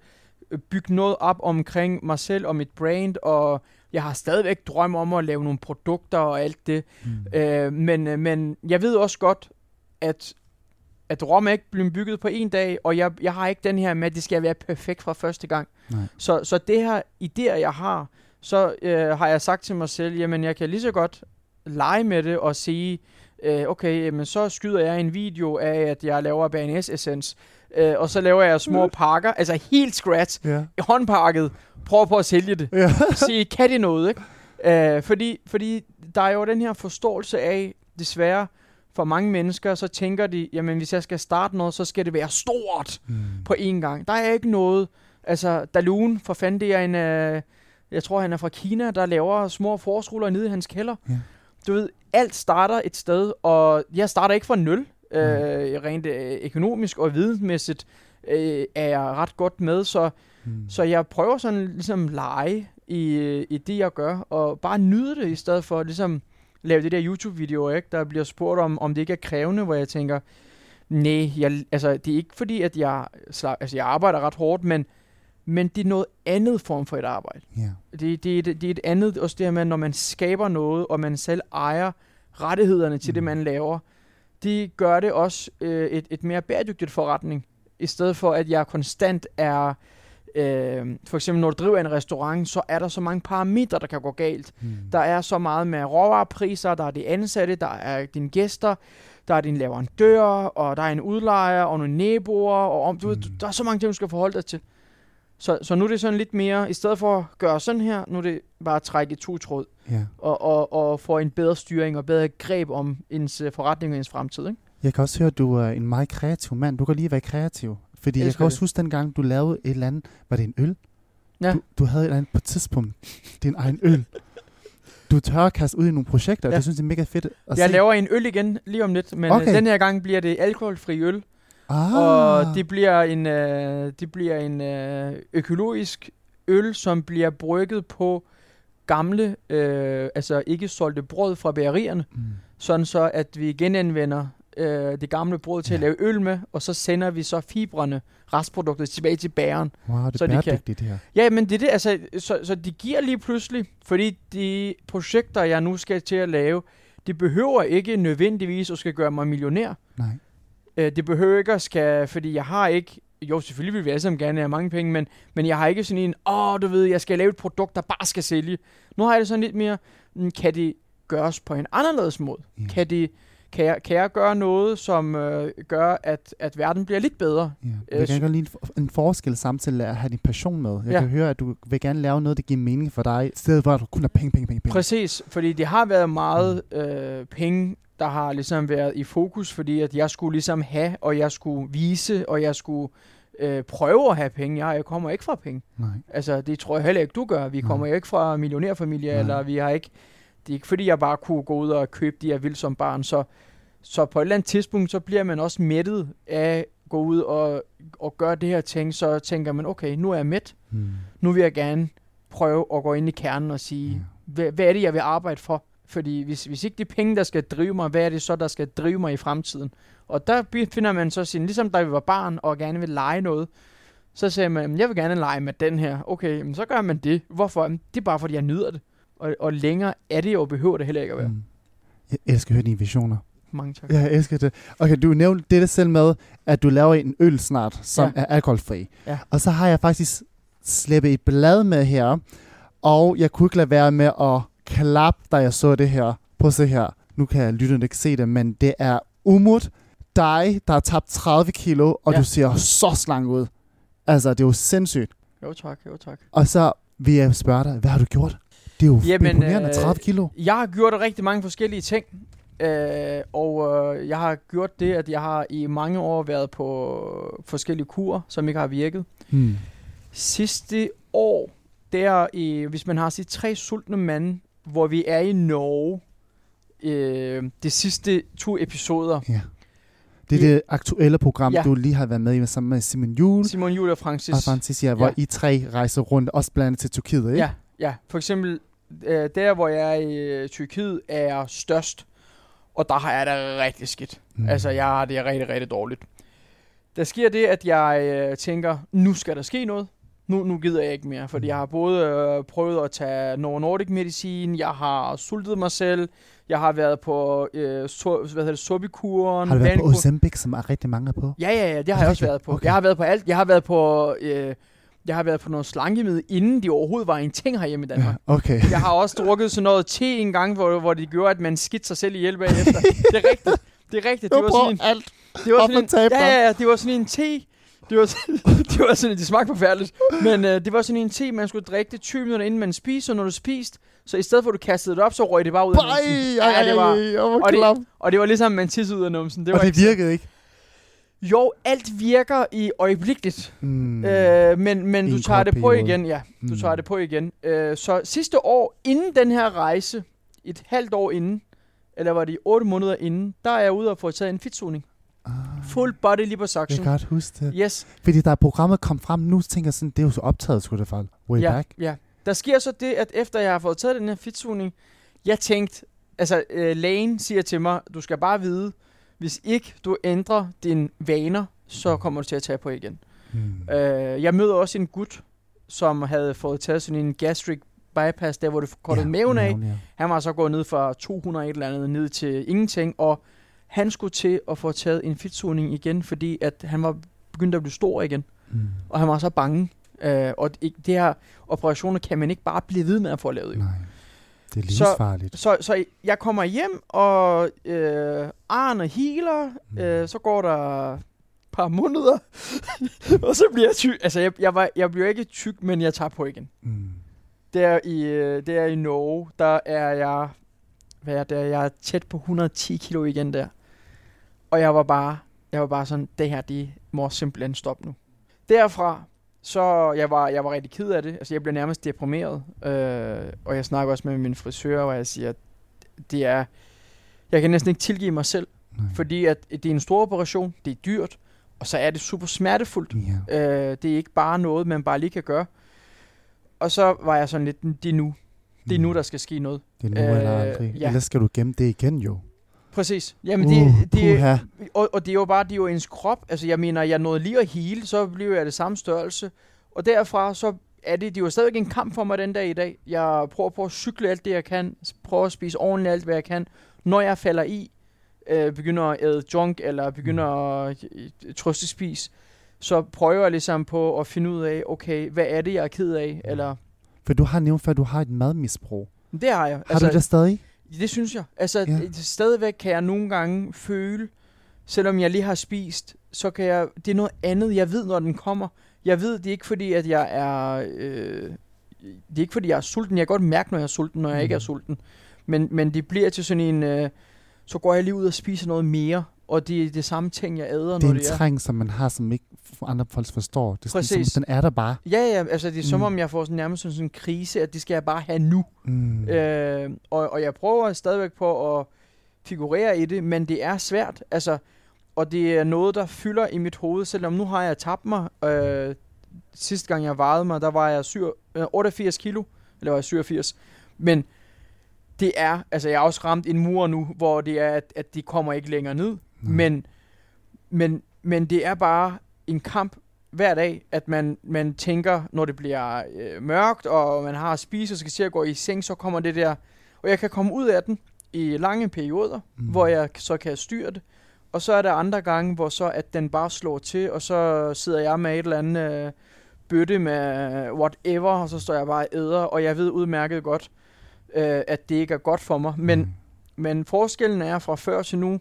bygge noget op omkring mig selv og mit brand. Og jeg har stadigvæk drøm om at lave nogle produkter og alt det. Mm. Øh, men, øh, men jeg ved også godt, at, at Rom er ikke blevet bygget på en dag, og jeg, jeg har ikke den her med, at det skal være perfekt fra første gang. Nej. Så, så det her idéer, jeg har, så øh, har jeg sagt til mig selv, jamen jeg kan lige så godt lege med det og sige, øh, okay, jamen, så skyder jeg en video af, at jeg laver BNS Essence, øh, og så laver jeg små pakker, altså helt scratch, Ja. håndpakket, prøver på at sælge det Ja. se, kan det noget, ikke? Øh, fordi, fordi der er jo den her forståelse af, desværre, for mange mennesker, så tænker de, jamen hvis jeg skal starte noget, så skal det være stort Mm. på én gang. Der er ikke noget, altså Dalun, for fanden, det er en, øh, jeg tror han er fra Kina, der laver små forårsruller nede i hans kælder. Ja. Du ved, alt starter et sted, og jeg starter ikke fra nul, øh, rent øh, økonomisk og vidensmæssigt øh, er jeg ret godt med, så Mm. så jeg prøver sådan ligesom lege i, i det, jeg gør, og bare nyde det, i stedet for ligesom lave det der YouTube-videoer, ikke? Der bliver spurgt om, om det ikke er krævende, hvor jeg tænker, nej, jeg, altså, det er ikke fordi, at jeg, altså, jeg arbejder ret hårdt, men, men det er noget andet form for et arbejde. Ja. Det, det, er et- det er et andet, også det her med, når man skaber noget, og man selv ejer rettighederne til mm. det, Mm. man laver, de gør det også øh, et, et mere bæredygtigt forretning, i stedet for at jeg konstant er, øh, for eksempel når du driver en restaurant, så er der så mange parametre, der kan gå galt. Mm. Der er så meget med råvarepriser, der er de ansatte, der er dine gæster, der er din leverandør, og der er en udlejer, og nogle naboer, og om, du, ved, Mm. der er så mange ting, du skal forholde dig til. Så, så nu er det sådan lidt mere, i stedet for at gøre sådan her, nu er det bare at trække i to tråd, Ja. og, og, og få en bedre styring og bedre greb om ens øh, forretning og ens fremtid. Ikke? Jeg kan også høre, at du er en meget kreativ mand. Du kan lige være kreativ. Fordi jeg Elsker kan også det. huske dengang, du lavede et eller andet. Var det en øl? Ja. Du, du havde et eller andet på et tidspunkt. Din egen øl. Du tør at kaste ud i nogle projekter, og Ja. det synes jeg er mega fedt at Jeg se. laver en øl igen lige om lidt, men okay. Okay. den her gang bliver det alkoholfri øl, ah. og det bliver en, øh, det bliver en øh, økologisk øl, som bliver brygget på gamle, øh, altså ikke solgte brød fra bagerierne, Mm. sådan så at vi genanvender øh, det gamle brød til at Ja. lave øl med, og så sender vi så fibrene, restproduktet, tilbage til bageren. Wow, det Så er de kan- bæredygtigt det her. Ja, men det er det, altså, så, så de giver lige pludselig, fordi de projekter, jeg nu skal til at lave, de behøver ikke nødvendigvis at skal gøre mig millionær. Nej. Øh, det behøver ikke at skal, fordi jeg har ikke, jo selvfølgelig vil vi alle sammen gerne have mange penge, men, men jeg har ikke sådan en, åh, du ved, jeg skal lave et produkt, der bare skal sælge. Nu har jeg det sådan lidt mere, mm, kan det gøres på en anderledes måde? Ja. Kan, det, kan, jeg, kan jeg gøre noget, som øh, gør, at, at verden bliver lidt bedre? Ja. Øh, Jeg kan godt lide en, for- en forskel samtidig at have din passion med. Jeg Ja. kan høre, at du vil gerne lave noget, der giver mening for dig, i stedet for at du kun har penge, penge, penge, penge. Præcis, fordi det har været meget øh, penge, der har ligesom været i fokus, fordi at jeg skulle ligesom have, og jeg skulle vise, og jeg skulle øh, prøve at have penge. Jeg, jeg kommer ikke fra penge. Nej. Altså, det tror jeg heller ikke, du gør. Vi Nej. kommer jo ikke fra millionærfamilier, Nej. eller vi har ikke... Det er ikke fordi, jeg bare kunne gå ud og købe de, jeg vil som barn. Så, så på et eller andet tidspunkt, så bliver man også mættet af at gå ud og, og gøre det her ting. Så tænker man, okay, nu er jeg mæt. Mm. Nu vil jeg gerne prøve at gå ind i kernen og sige, Ja. hvad, hvad er det, jeg vil arbejde for? Fordi hvis, hvis ikke er penge, der skal drive mig, hvad er det så, der skal drive mig i fremtiden? Og der finder man så sin, ligesom da vi var barn og gerne vil lege noget, så sagde man, "Jamen, jeg vil gerne lege med den her. Okay, men så gør man det. Hvorfor? Det er bare, fordi jeg nyder det. Og, og længere er det jo, behøver det heller ikke at være. Mm. Jeg elsker at høre dine visioner. Mange tak. Jeg elsker det. Okay, du nævnte det der selv med, at du laver en øl snart, som Ja. er alkoholfri. Ja. Og så har jeg faktisk slæbet et blad med her, og jeg kunne ikke lade være med at klappe, da jeg så det her. Prøv at se her. Nu kan jeg lytterne ikke se det, men det er Umut, dig, der har tabt 30 kilo, og Ja. du ser så slank ud. Altså, det er jo sindssygt. Jo tak, jo tak. Og så vil jeg spørge dig, hvad har du gjort? Det er jo Jamen, imponerende, øh, 30 kilo. Jeg har gjort rigtig mange forskellige ting. Øh, og øh, jeg har gjort det, at jeg har i mange år været på forskellige kurer, som ikke har virket. Hmm. Sidste år, der i, hvis man har sit tre sultne mand, hvor vi er i Norge, øh, de sidste to episoder, Ja. Det er I- det aktuelle program, Ja. du lige har været med i sammen med Simon Juhl Simon Juhl og Francis. og Francis, ja, hvor Ja. I tre rejser rundt, også blandt andet til Tyrkiet, ikke? Ja, ja. For eksempel, øh, der hvor jeg er i øh, Tyrkiet, er størst. Og der har jeg det rigtig skidt. Mm. Altså, jeg har det rigtig, rigtig dårligt. Der sker det, at jeg øh, tænker, nu skal der ske noget. Nu, nu gider jeg ikke mere, fordi Mm. jeg har både øh, prøvet at tage Novo Nordic medicin, jeg har sultet mig selv, jeg har været på øh, so, hvad hedder det, sobikuren. Har du været på Ozempic, som er rigtig mange på? Ja, ja, ja, det har jeg også været på. okay. Jeg har været på alt. Jeg har været på, øh, jeg har været på noget slankemiddel, inden de overhovedet var en ting herhjemme i Danmark. Ja, okay. Jeg har også drukket sådan noget te en gang, hvor, hvor det gjorde, at man skidt sig selv ihjel bagefter. det er rigtigt. Det er rigtigt. Det var sådan en, alt. det var sådan og en, ja, ja, ja, det var sådan en te. Det var, det var sådan, det smagte forfærdeligt. Men øh, det var sådan en te, man skulle drikke det 20 minutter, inden man spiste, og når du spiste, så i stedet for, at du kastede det op, så røg det bare ud af numsen. ej, Ja, det var, ej, og det- og det var ligesom, man tissede ud af numsen. Det Og var det ikke- virkede ikke. Jo, alt virker i øjeblikkeligt. Mm. Øh, men men du tager det på periode. igen, ja. Du Mm. tager det på igen. Øh, så sidste år, inden den her rejse, et halvt år inden, eller var det otte måneder inden, der er jeg ude og få taget en fedtsoning. Ah, Full body Jeg liposuction. kan godt huske det. Yes, Fordi da programmet kom frem, nu tænker jeg sådan, det er jo så optaget, skulle det falde. Way ja, back. ja. Der sker så det, at efter jeg har fået taget den her fedtsoning, jeg tænkte, altså øh, lægen siger til mig, du skal bare vide, hvis ikke du ændrer dine vaner, så kommer du til at tage på igen. Mm. Øh, jeg møder også en gut, som havde fået taget sådan en gastric bypass, der hvor det kortede Ja, maven af. maven, ja. Han var så gået ned fra 200 et eller andet ned til ingenting, og han skulle til at få taget en fedtsoning igen, fordi at han var begyndt at blive stor igen, Mm. og han var så bange. Øh, og det, det her operationer kan man ikke bare blive ved med at få lavet. Jo. Nej, det er Så- livsfarligt. Så, så jeg kommer hjem, og øh, Arne healer, Mm. øh, så går der par måneder, og så bliver jeg tyk. Altså, jeg, jeg, var, jeg bliver ikke tyk, men jeg tager på igen. Mm. Der i, øh, der i Norge, der er jeg, hvad er det, jeg er tæt på 110 kilo igen der. Og jeg var bare, jeg var bare sådan, det her, det må simpelthen stoppe nu. Derfra, så jeg var, jeg var rigtig ked af det. Altså, jeg blev nærmest deprimeret. Øh, og jeg snakker også med min frisør, hvor jeg siger, at det er, jeg kan næsten ikke tilgive mig selv, Nej. fordi at det er en stor operation, det er dyrt, og så er det super smertefuldt. Ja. Øh, det er ikke bare noget, man bare lige kan gøre. Og så var jeg sådan lidt, det er nu. Det er nu, Mm. der skal ske noget. Det er nu Øh, eller aldrig. ja. Ellers skal du gemme det igen jo. Præcis. Jamen, uh, det, det, puha. og, og det er jo bare, det er jo ens krop. Altså, jeg mener, jeg nåede lige at hele, så blev jeg det samme størrelse. Og derfra, så er det, det er jo stadig en kamp for mig den dag i dag. Jeg prøver på at cykle alt det, jeg kan. Prøver at spise ordentligt alt, hvad jeg kan. Når jeg falder i, øh, begynder at æde junk, eller begynder at øh, trøstespise, så prøver jeg ligesom på at finde ud af, okay, hvad er det, jeg er ked af? Eller, For du har nævnt, at du har et madmisbrug. det har jeg. Har altså, du det stadig? Det synes jeg. Altså, Ja. stadigvæk kan jeg nogle gange føle, selvom jeg lige har spist, så kan jeg, det er noget andet, jeg ved, når den kommer. Jeg ved, det er ikke fordi, at jeg er, øh, det er ikke fordi, jeg er sulten. Jeg kan godt mærke, når jeg er sulten, når jeg Mm. ikke er sulten. Men, men det bliver til sådan en, øh, så går jeg lige ud og spiser noget mere, og det er det samme ting, jeg æder, Det er når en det er. træng, som man har, som ikke andre folk forstår. Det er sådan, Præcis. som, den er der bare. Ja, ja, altså det er som Mm. om, jeg får sådan nærmest sådan en krise, at det skal jeg bare have nu. Mm. Øh, og, og jeg prøver stadigvæk på at figurere i det, men det er svært. Altså, og det er noget, der fylder i mit hoved, selvom nu har jeg tabt mig. Øh, sidste gang jeg vejede mig, der var jeg syv, øh, 88 kilo, eller var jeg 87. Men det er, altså jeg har også ramt en mur nu, hvor det er, at, at de kommer ikke længere ned. Nej. Men, men, men det er bare en kamp hver dag, at man, man tænker, når det bliver øh, mørkt, og man har at spise, og skal se at gå i seng, så kommer det der. Og jeg kan komme ud af den i lange perioder, Mm. hvor jeg så kan styre det. Og så er der andre gange, hvor så at den bare slår til, og så sidder jeg med et eller andet øh, bøtte med whatever, og så står jeg bare æder, og jeg ved udmærket godt, øh, at det ikke er godt for mig. Men, Mm. men forskellen er fra før til nu,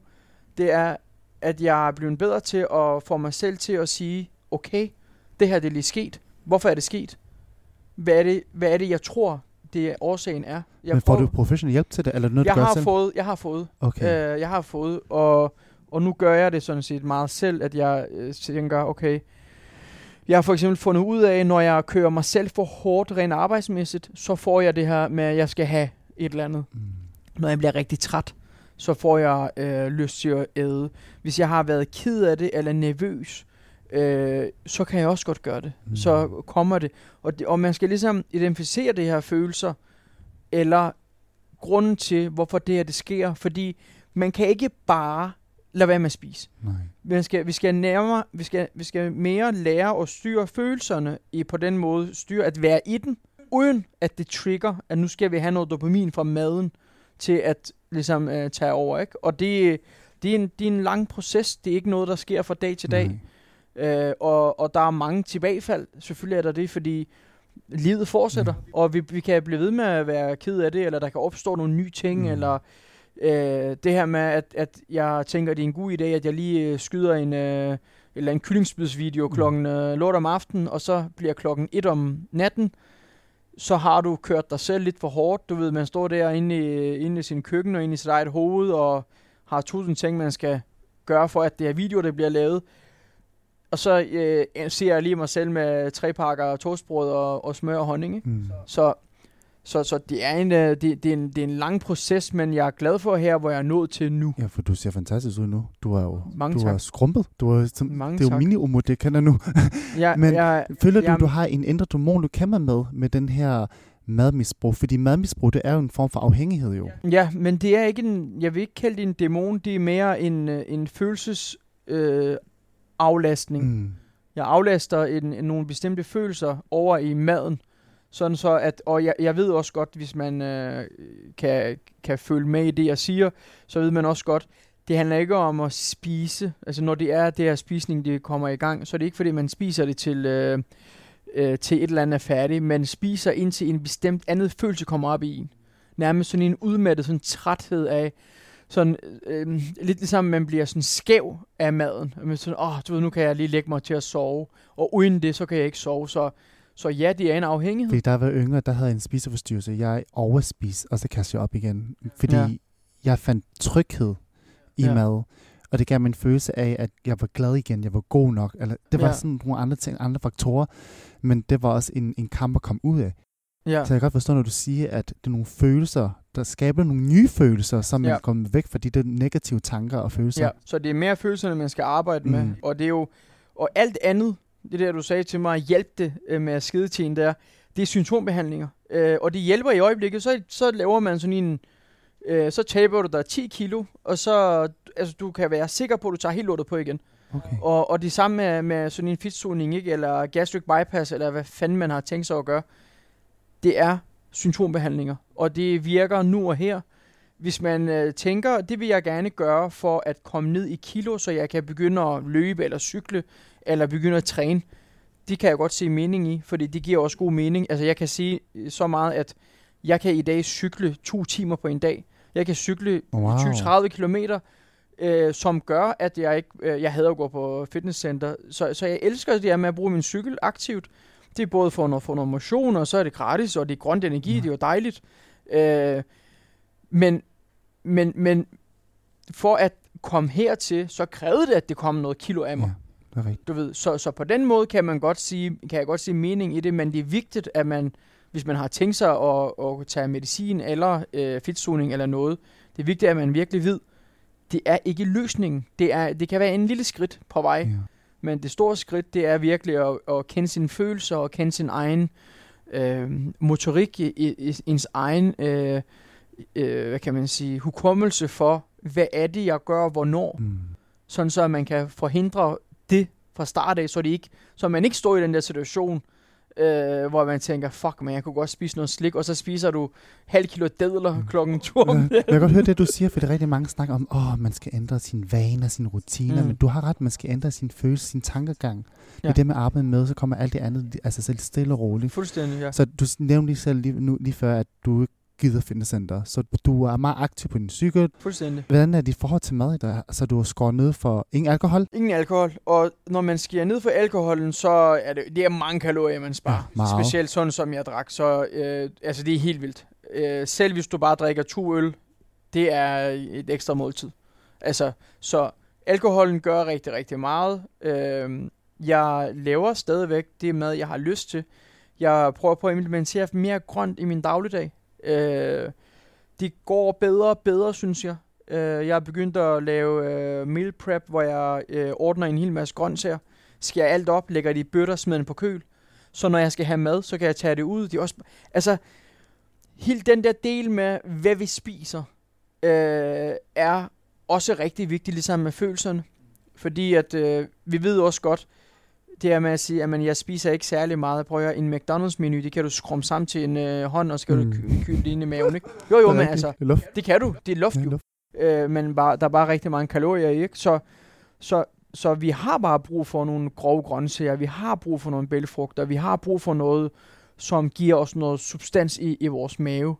det er, at jeg er blevet bedre til at få mig selv til at sige, okay, det her det er lige sket. Hvorfor er det sket? Hvad er det, hvad er det jeg tror, det er årsagen er? Jeg, Men får du professionel hjælp til det, eller noget, jeg du gør har selv? fået, jeg har fået, Okay. øh, jeg har fået, og, og nu gør jeg det sådan set meget selv, at jeg øh, tænker, okay, jeg har for eksempel fundet ud af, når jeg kører mig selv for hårdt rent arbejdsmæssigt, så får jeg det her med, at jeg skal have et eller andet. Mm. Når jeg bliver rigtig træt, så får jeg øh, lyst til at æde. Hvis jeg har været ked af det eller nervøs, øh, så kan jeg også godt gøre det. Mm. Mm. Så kommer det. Og, det. og man skal ligesom identificere det her følelser, eller grunden til, hvorfor det her det sker. Fordi man kan ikke bare lade være med at spise. Nej. Man skal, vi, skal nærmere, vi, skal, vi skal mere lære at styre følelserne i på den måde, styre at være i den, uden at det trigger, at nu skal vi have noget dopamin fra maden til at ligesom øh, tage over. Ikke? Og det, det, er en, det er en lang proces. Det er ikke noget, der sker fra dag til dag. Nej. Øh, og, og der er mange tilbagefald. Selvfølgelig er der det, fordi livet fortsætter. Mm. Og vi, vi kan blive ved med at være ked af det, eller der kan opstå nogle nye ting, Mm. mm. eller øh, det her med, at, at jeg tænker, at det er en god idé, at jeg lige øh, skyder en, øh, eller en kyllingspidsvideo Mm. klokken øh, lort om aftenen, og så bliver klokken et om natten, så har du kørt dig selv lidt for hårdt. Du ved, man står der inde i, inde i sin køkken og inde i sit eget hoved, og har tusind ting, man skal gøre for, at det her video, der bliver lavet. Og så øh, ser jeg lige mig selv med tre pakker toastbrød og, og smør og honning. Ikke? Mm. Så, så, så det, er en, øh, det, det, er en, det er en lang proces, men jeg er glad for her, hvor jeg er nået til nu. Ja, for du ser fantastisk ud nu. Du er jo Mange du tak. er skrumpet. Du er, som, Mange det er jo tak. mini det kender nu. Jeg, Men jeg, Føler du, Jamen- du har en indre dæmon, du kæmper med, med den her madmisbrug? Fordi madmisbrug, det er jo en form for afhængighed jo. ja, men det er ikke en, jeg vil ikke kalde det en dæmon, det er mere en, øh, en følelses øh, aflastning. Mm. Jeg aflaster en, en, nogle bestemte følelser over i maden. Sådan så at, og jeg, jeg ved også godt, hvis man øh, kan, kan følge med i det, jeg siger, så ved man også godt, det handler ikke om at spise. Altså når det er det her spisning, det kommer i gang, så er det ikke fordi, man spiser det til, øh, øh, til et eller andet er færdigt. Man spiser indtil en bestemt andet følelse kommer op i en. Nærmest sådan en udmattet sådan træthed af, sådan øh, lidt ligesom man bliver sådan skæv af maden. Og man sådan, åh, du ved, nu kan jeg lige lægge mig til at sove. Og uden det, så kan jeg ikke sove. Så, så ja, det er en afhængighed. Fordi da jeg var yngre, der havde jeg en spiseforstyrrelse. Jeg overspiste, og så kastede jeg op igen. Fordi Ja. jeg fandt tryghed i Ja. mad. Og det gav mig en følelse af, at jeg var glad igen, jeg var god nok. Eller, det var Ja. sådan nogle andre ting, andre faktorer. Men det var også en, en kamp at komme ud af. Ja. Så jeg kan godt forstå, når du siger, at det er nogle følelser, der skaber nogle nye følelser, man Ja. ja. kommer væk fra de der negative tanker og følelser. Ja, så det er mere følelserne, man skal arbejde med. Mm. Og det er jo, og alt andet, det der du sagde til mig, hjælp det øh, med at skide til en der, det er symptombehandlinger. Øh, og det hjælper i øjeblikket, så, så laver man sådan en, øh, så taber du dig 10 kilo, og så, altså du kan være sikker på, at du tager helt lortet på igen. Okay. Og, og det samme med, med sådan en fedtsoning, ikke? Eller gastric bypass, eller hvad fanden man har tænkt sig at gøre. Det er symptombehandlinger, og det virker nu og her. Hvis man øh, tænker, det vil jeg gerne gøre for at komme ned i kilo, så jeg kan begynde at løbe eller cykle, eller begynde at træne, det kan jeg godt se mening i, fordi det giver også god mening. Altså jeg kan sige øh, så meget, at jeg kan i dag cykle to timer på en dag. Jeg kan cykle Wow. 20-30 kilometer, øh, som gør, at jeg ikke, øh, jeg hader at gå på fitnesscenter. Så, så jeg elsker det her med at bruge min cykel aktivt. Det er både for noget, for noget motion, og så er det gratis, og det er grønt energi, Ja. det er jo dejligt. Øh, men, men, men for at komme hertil, så krævede det, at det kom noget kilo af mig. Ja, det er rigtigt. Du ved, så, så på den måde kan man godt sige, kan jeg godt sige mening i det, men det er vigtigt, at man, hvis man har tænkt sig at, at tage medicin eller øh, fedtsoning eller noget, det er vigtigt, at man virkelig ved, det er ikke løsningen. Det, er, det kan være en lille skridt på vej, Ja. men det store skridt, det er virkelig at, at kende sine følelser og kende sin egen øh, motorik, i, i, i, ens egen, øh, øh, hvad kan man sige, hukommelse for, hvad er det, jeg gør, hvornår Mm. sådan så at man kan forhindre det fra start af, så, det ikke, så man ikke står i den der situation, øh, hvor man tænker, fuck man, jeg kunne godt spise noget slik, og så spiser du halv kilo dadler Mm. klokken to om Ja, natten. jeg kan godt høre det, du siger, for det er rigtig mange snakker om, åh, man skal ændre sine vaner, sine rutiner, Mm. men du har ret, man skal ændre sin følelse, sin tankegang. Ja. I det med at arbejde med, så kommer alt det andet altså selv stille og roligt. Fuldstændig, ja. Så du nævnte lige selv lige, nu, lige før, at du ikke gider fitnesscenter, så du er meget aktiv på din cykel. Fuldstændig. Hvordan er dit forhold til mad i dag? Så du har skåret ned for ingen alkohol? Ingen alkohol, og når man skier ned for alkoholen, så er det, det er mange kalorier, man sparer. Ja, meget. Specielt sådan, som jeg drak, så øh, altså, det er helt vildt. Øh, selv hvis du bare drikker to øl, det er et ekstra måltid. Altså, så alkoholen gør rigtig, rigtig meget. Øh, jeg laver stadigvæk det mad, jeg har lyst til. Jeg prøver på at implementere mere grønt i min dagligdag. Øh, det går bedre og bedre, synes jeg. Øh, jeg er begyndt at lave øh, meal prep, hvor jeg øh, ordner en hel masse grøntsager, skærer alt op, lægger det i bøtter, smider den på køl. Så når jeg skal have mad, så kan jeg tage det ud. Det er også, altså, helt den der del med, hvad vi spiser, øh, er også rigtig vigtigt, ligesom med følelserne. Fordi at øh, vi ved også godt, det her med at sige, at jeg spiser ikke særlig meget. Prøv at en McDonald's-menu, det kan du skrumme sammen til en øh, hånd, og så kan mm. Du kyle det ind i maven, ikke? Jo, jo, er men altså, Det er det kan du. Det er luft Ja, jo. luft. Øh, men bare, der er bare rigtig mange kalorier i, ikke? Så, så, så vi har bare brug for nogle grove grøntsager, vi har brug for nogle bælfrugter, vi har brug for noget, som giver os noget substans i, i vores mave.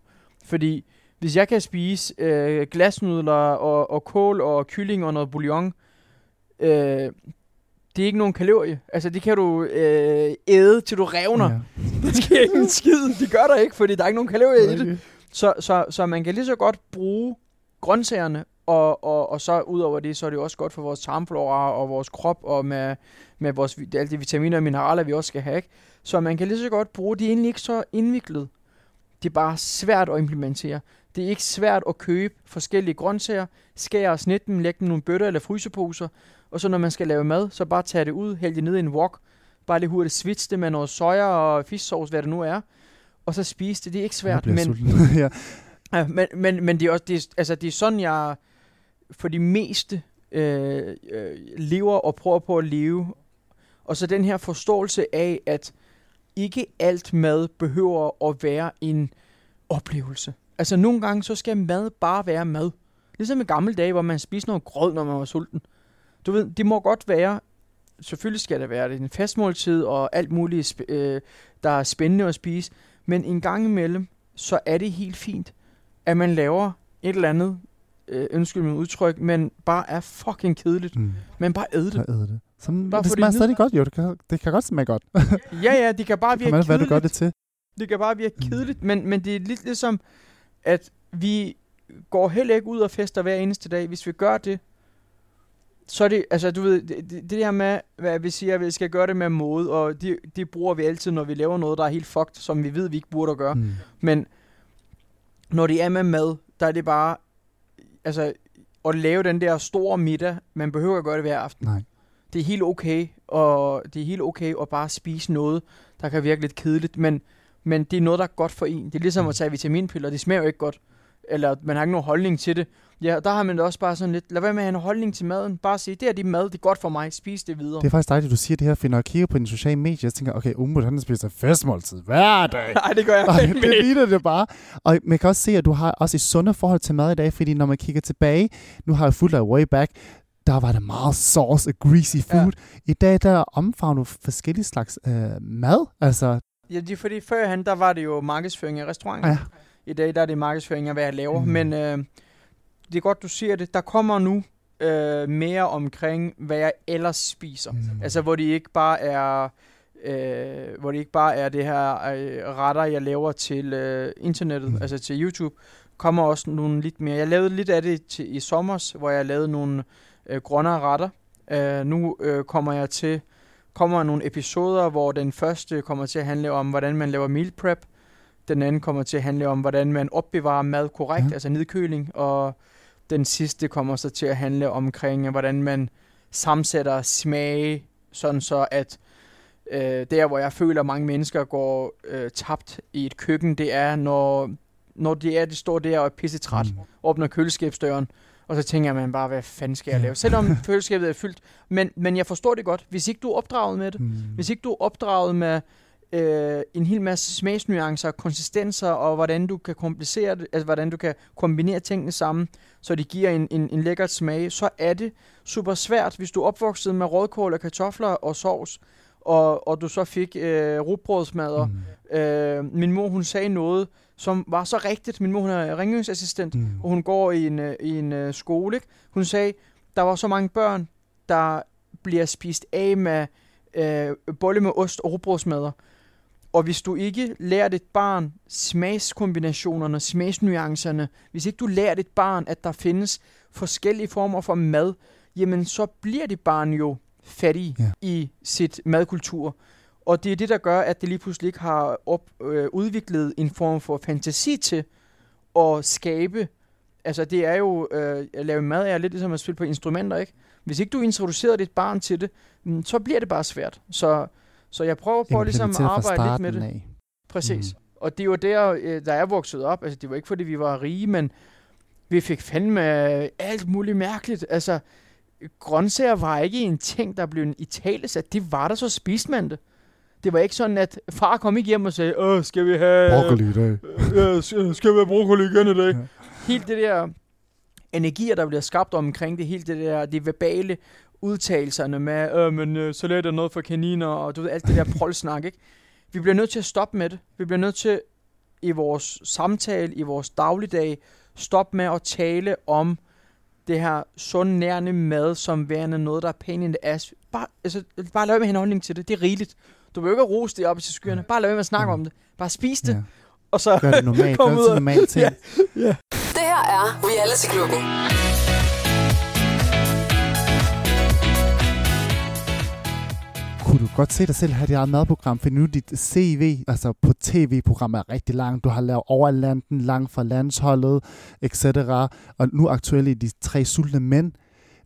Fordi hvis jeg kan spise øh, glasnudler og, og kål og kylling og noget bouillon, øh, det er ikke nogen kalorie. Altså, det kan du øh, æde, til du revner. Ja. Det sker ikke en skid. Det gør der ikke, fordi der er ikke nogen kalorier i det. Så, så, så man kan lige så godt bruge grøntsagerne, og, og, og så ud over det, så er det også godt for vores tarmflora og vores krop, og med, med vores, alle de vitaminer og mineraler, vi også skal have. Ikke? Så man kan lige så godt bruge, det er egentlig ikke så indviklet. Det er bare svært at implementere. Det er ikke svært at købe forskellige grøntsager, skære og snit dem, lægge dem i nogle bøtter eller fryseposer, og så når man skal lave mad, så bare tage det ud, hælde det ned i en wok, bare lige hurtigt switch det med noget soja og fisksauce, hvad det nu er, og så spise det. Det er ikke svært, men, ja. Ja, men, men, men det er også det er, altså det er sådan jeg for de meste øh, øh, lever og prøver på at leve. Og så den her forståelse af at ikke alt mad behøver at være en oplevelse. Altså nogle gange, så skal mad bare være mad. Ligesom i gamle dage, hvor man spiste noget grød, når man var sulten. Du ved, det må godt være, selvfølgelig skal det være det, en fastmåltid og alt muligt, øh, der er spændende at spise. Men en gang imellem, så er det helt fint, at man laver et eller andet, øh, undskyld min udtryk, men bare er fucking kedeligt. Mm. Men bare æd det. Så æde det. Som, Bare det smager stadig godt, jo. Det kan, det kan godt smage godt. Ja, ja, det kan bare virke hvad du gør det kedeligt. til. Det kan bare virke Mm. kedeligt, men, men det er lidt ligesom, at vi går heller ikke ud og fester hver eneste dag. Hvis vi gør det, så er det, altså du ved, det, det, her med, hvad vi siger, at vi skal gøre det med måde, og det, det bruger vi altid, når vi laver noget, der er helt fucked, som vi ved, vi ikke burde at gøre. Mm. Men når det er med mad, der er det bare, altså, at lave den der store middag, man behøver at gøre det hver aften. Nej. Det er helt okay, og det er helt okay at bare spise noget, der kan virke lidt kedeligt, men, men det er noget, der er godt for en. Det er ligesom Mm. at tage vitaminpiller, det smager jo ikke godt, eller man har ikke nogen holdning til det. Ja, der har man det også bare sådan lidt, lad være med at have en holdning til maden, bare sige, det er det mad, det er godt for mig, spis det videre. Det er faktisk dejligt, du siger det her, for når jeg kigger på dine sociale medier, jeg tænker, okay, Umut, han spiser festmåltid hver dag. Nej, det gør jeg ikke. det ligner det bare. Og man kan også se, at du har også et sunde forhold til mad i dag, fordi når man kigger tilbage, nu har jeg fulgt dig way back, der var der meget sauce og greasy food. Ja. I dag, der omfavner du forskellige slags øh, mad. Altså, Ja, det er fordi førhen, der var det jo markedsføring af restauranter. ja. I dag der er det markedsføring af, hvad jeg laver. Mm. Mm. Men øh, det er godt, du siger det. Der kommer nu øh, mere omkring, hvad jeg ellers spiser. Mm. Mm. Altså, hvor det ikke bare er... Øh, hvor det ikke bare er det her øh, retter, jeg laver til øh, internettet, Mm. mm. altså til YouTube, kommer også nogle lidt mere. Jeg lavede lidt af det til, i sommer, hvor jeg lavede nogle øh, grønnere retter. Øh, nu øh, kommer jeg til kommer nogle episoder, hvor den første kommer til at handle om, hvordan man laver meal prep. Den anden kommer til at handle om, hvordan man opbevarer mad korrekt, Ja. altså nedkøling. Og den sidste kommer så til at handle omkring, hvordan man sammensætter smage, sådan så at øh, der, hvor jeg føler, at mange mennesker går øh, tabt i et køkken, det er, når, når det er, de står der og er pissetræt, Mm. mm. åbner køleskabsdøren, og så tænker man bare, hvad fanden skal jeg lave? Selvom køleskabet er fyldt. Men, men jeg forstår det godt. Hvis ikke du er opdraget med det, Mm. hvis ikke du er opdraget med øh, en hel masse smagsnuancer, konsistenser og hvordan du kan komplicere det, altså hvordan du kan kombinere tingene sammen, så det giver en, en, en lækker smag, så er det super svært, hvis du er opvokset med rødkål og kartofler og sovs, og, og du så fik øh, rugbrødsmadder. Mm. Øh, min mor, hun sagde noget, som var så rigtigt. Min mor, hun er rengøringsassistent, Mm. og hun går i en, øh, i en øh, skole. Ikke? Hun sagde, der var så mange børn, der bliver spist af med øh, bolle med ost og rugbrødsmadder. Og hvis du ikke lærer dit barn smagskombinationerne, smagsnuancerne, hvis ikke du lærer dit barn, at der findes forskellige former for mad, jamen så bliver dit barn jo fattig Ja. i sit madkultur. Og det er det, der gør, at det lige pludselig ikke har op, øh, udviklet en form for fantasi til at skabe. Altså det er jo, øh, at lave mad er lidt ligesom at spille på instrumenter, ikke? Hvis ikke du introducerer dit barn til det, mm, så bliver det bare svært. Så, så jeg prøver på ligesom at Implementeret fra arbejde lidt med det. Af. Præcis. Mm. Og det var der, øh, der jeg voksede op. Altså, det var ikke, fordi vi var rige, men vi fik fandme alt muligt mærkeligt. Altså, grøntsager var ikke en ting, der blev i tale sat. Det var der, så spiste man det. Det var ikke sådan, at far kom ikke hjem og sagde, Åh, skal vi have... Broccoli i dag. Øh, skal vi have broccoli igen i dag? Ja. Helt det der energier, der bliver skabt omkring det, helt det der, de verbale udtalelserne med, øh, men øh, salat er noget for kaniner, og du ved, alt det der prolsnak, ikke? Vi bliver nødt til at stoppe med det. Vi bliver nødt til i vores samtale, i vores dagligdag, stoppe med at tale om det her sunde, nærende mad, som værende noget, der er pain in the ass. Bare, altså, bare lad med en holdning til det. Det er rigeligt. Du behøver ikke at rose det op til skyerne. Bare lad med at snakke Mm. om det. Bare spis det, Ja. og så Gør det normalt. Gør det normalt ting. Ja. Det her er Reality-klubben. Kunne du godt se dig selv have dit eget madprogram? For nu dit CV, altså på tv-program er rigtig langt. Du har lavet overlanden, langt fra landsholdet, etc. Og nu aktuelt i de tre sultne mænd.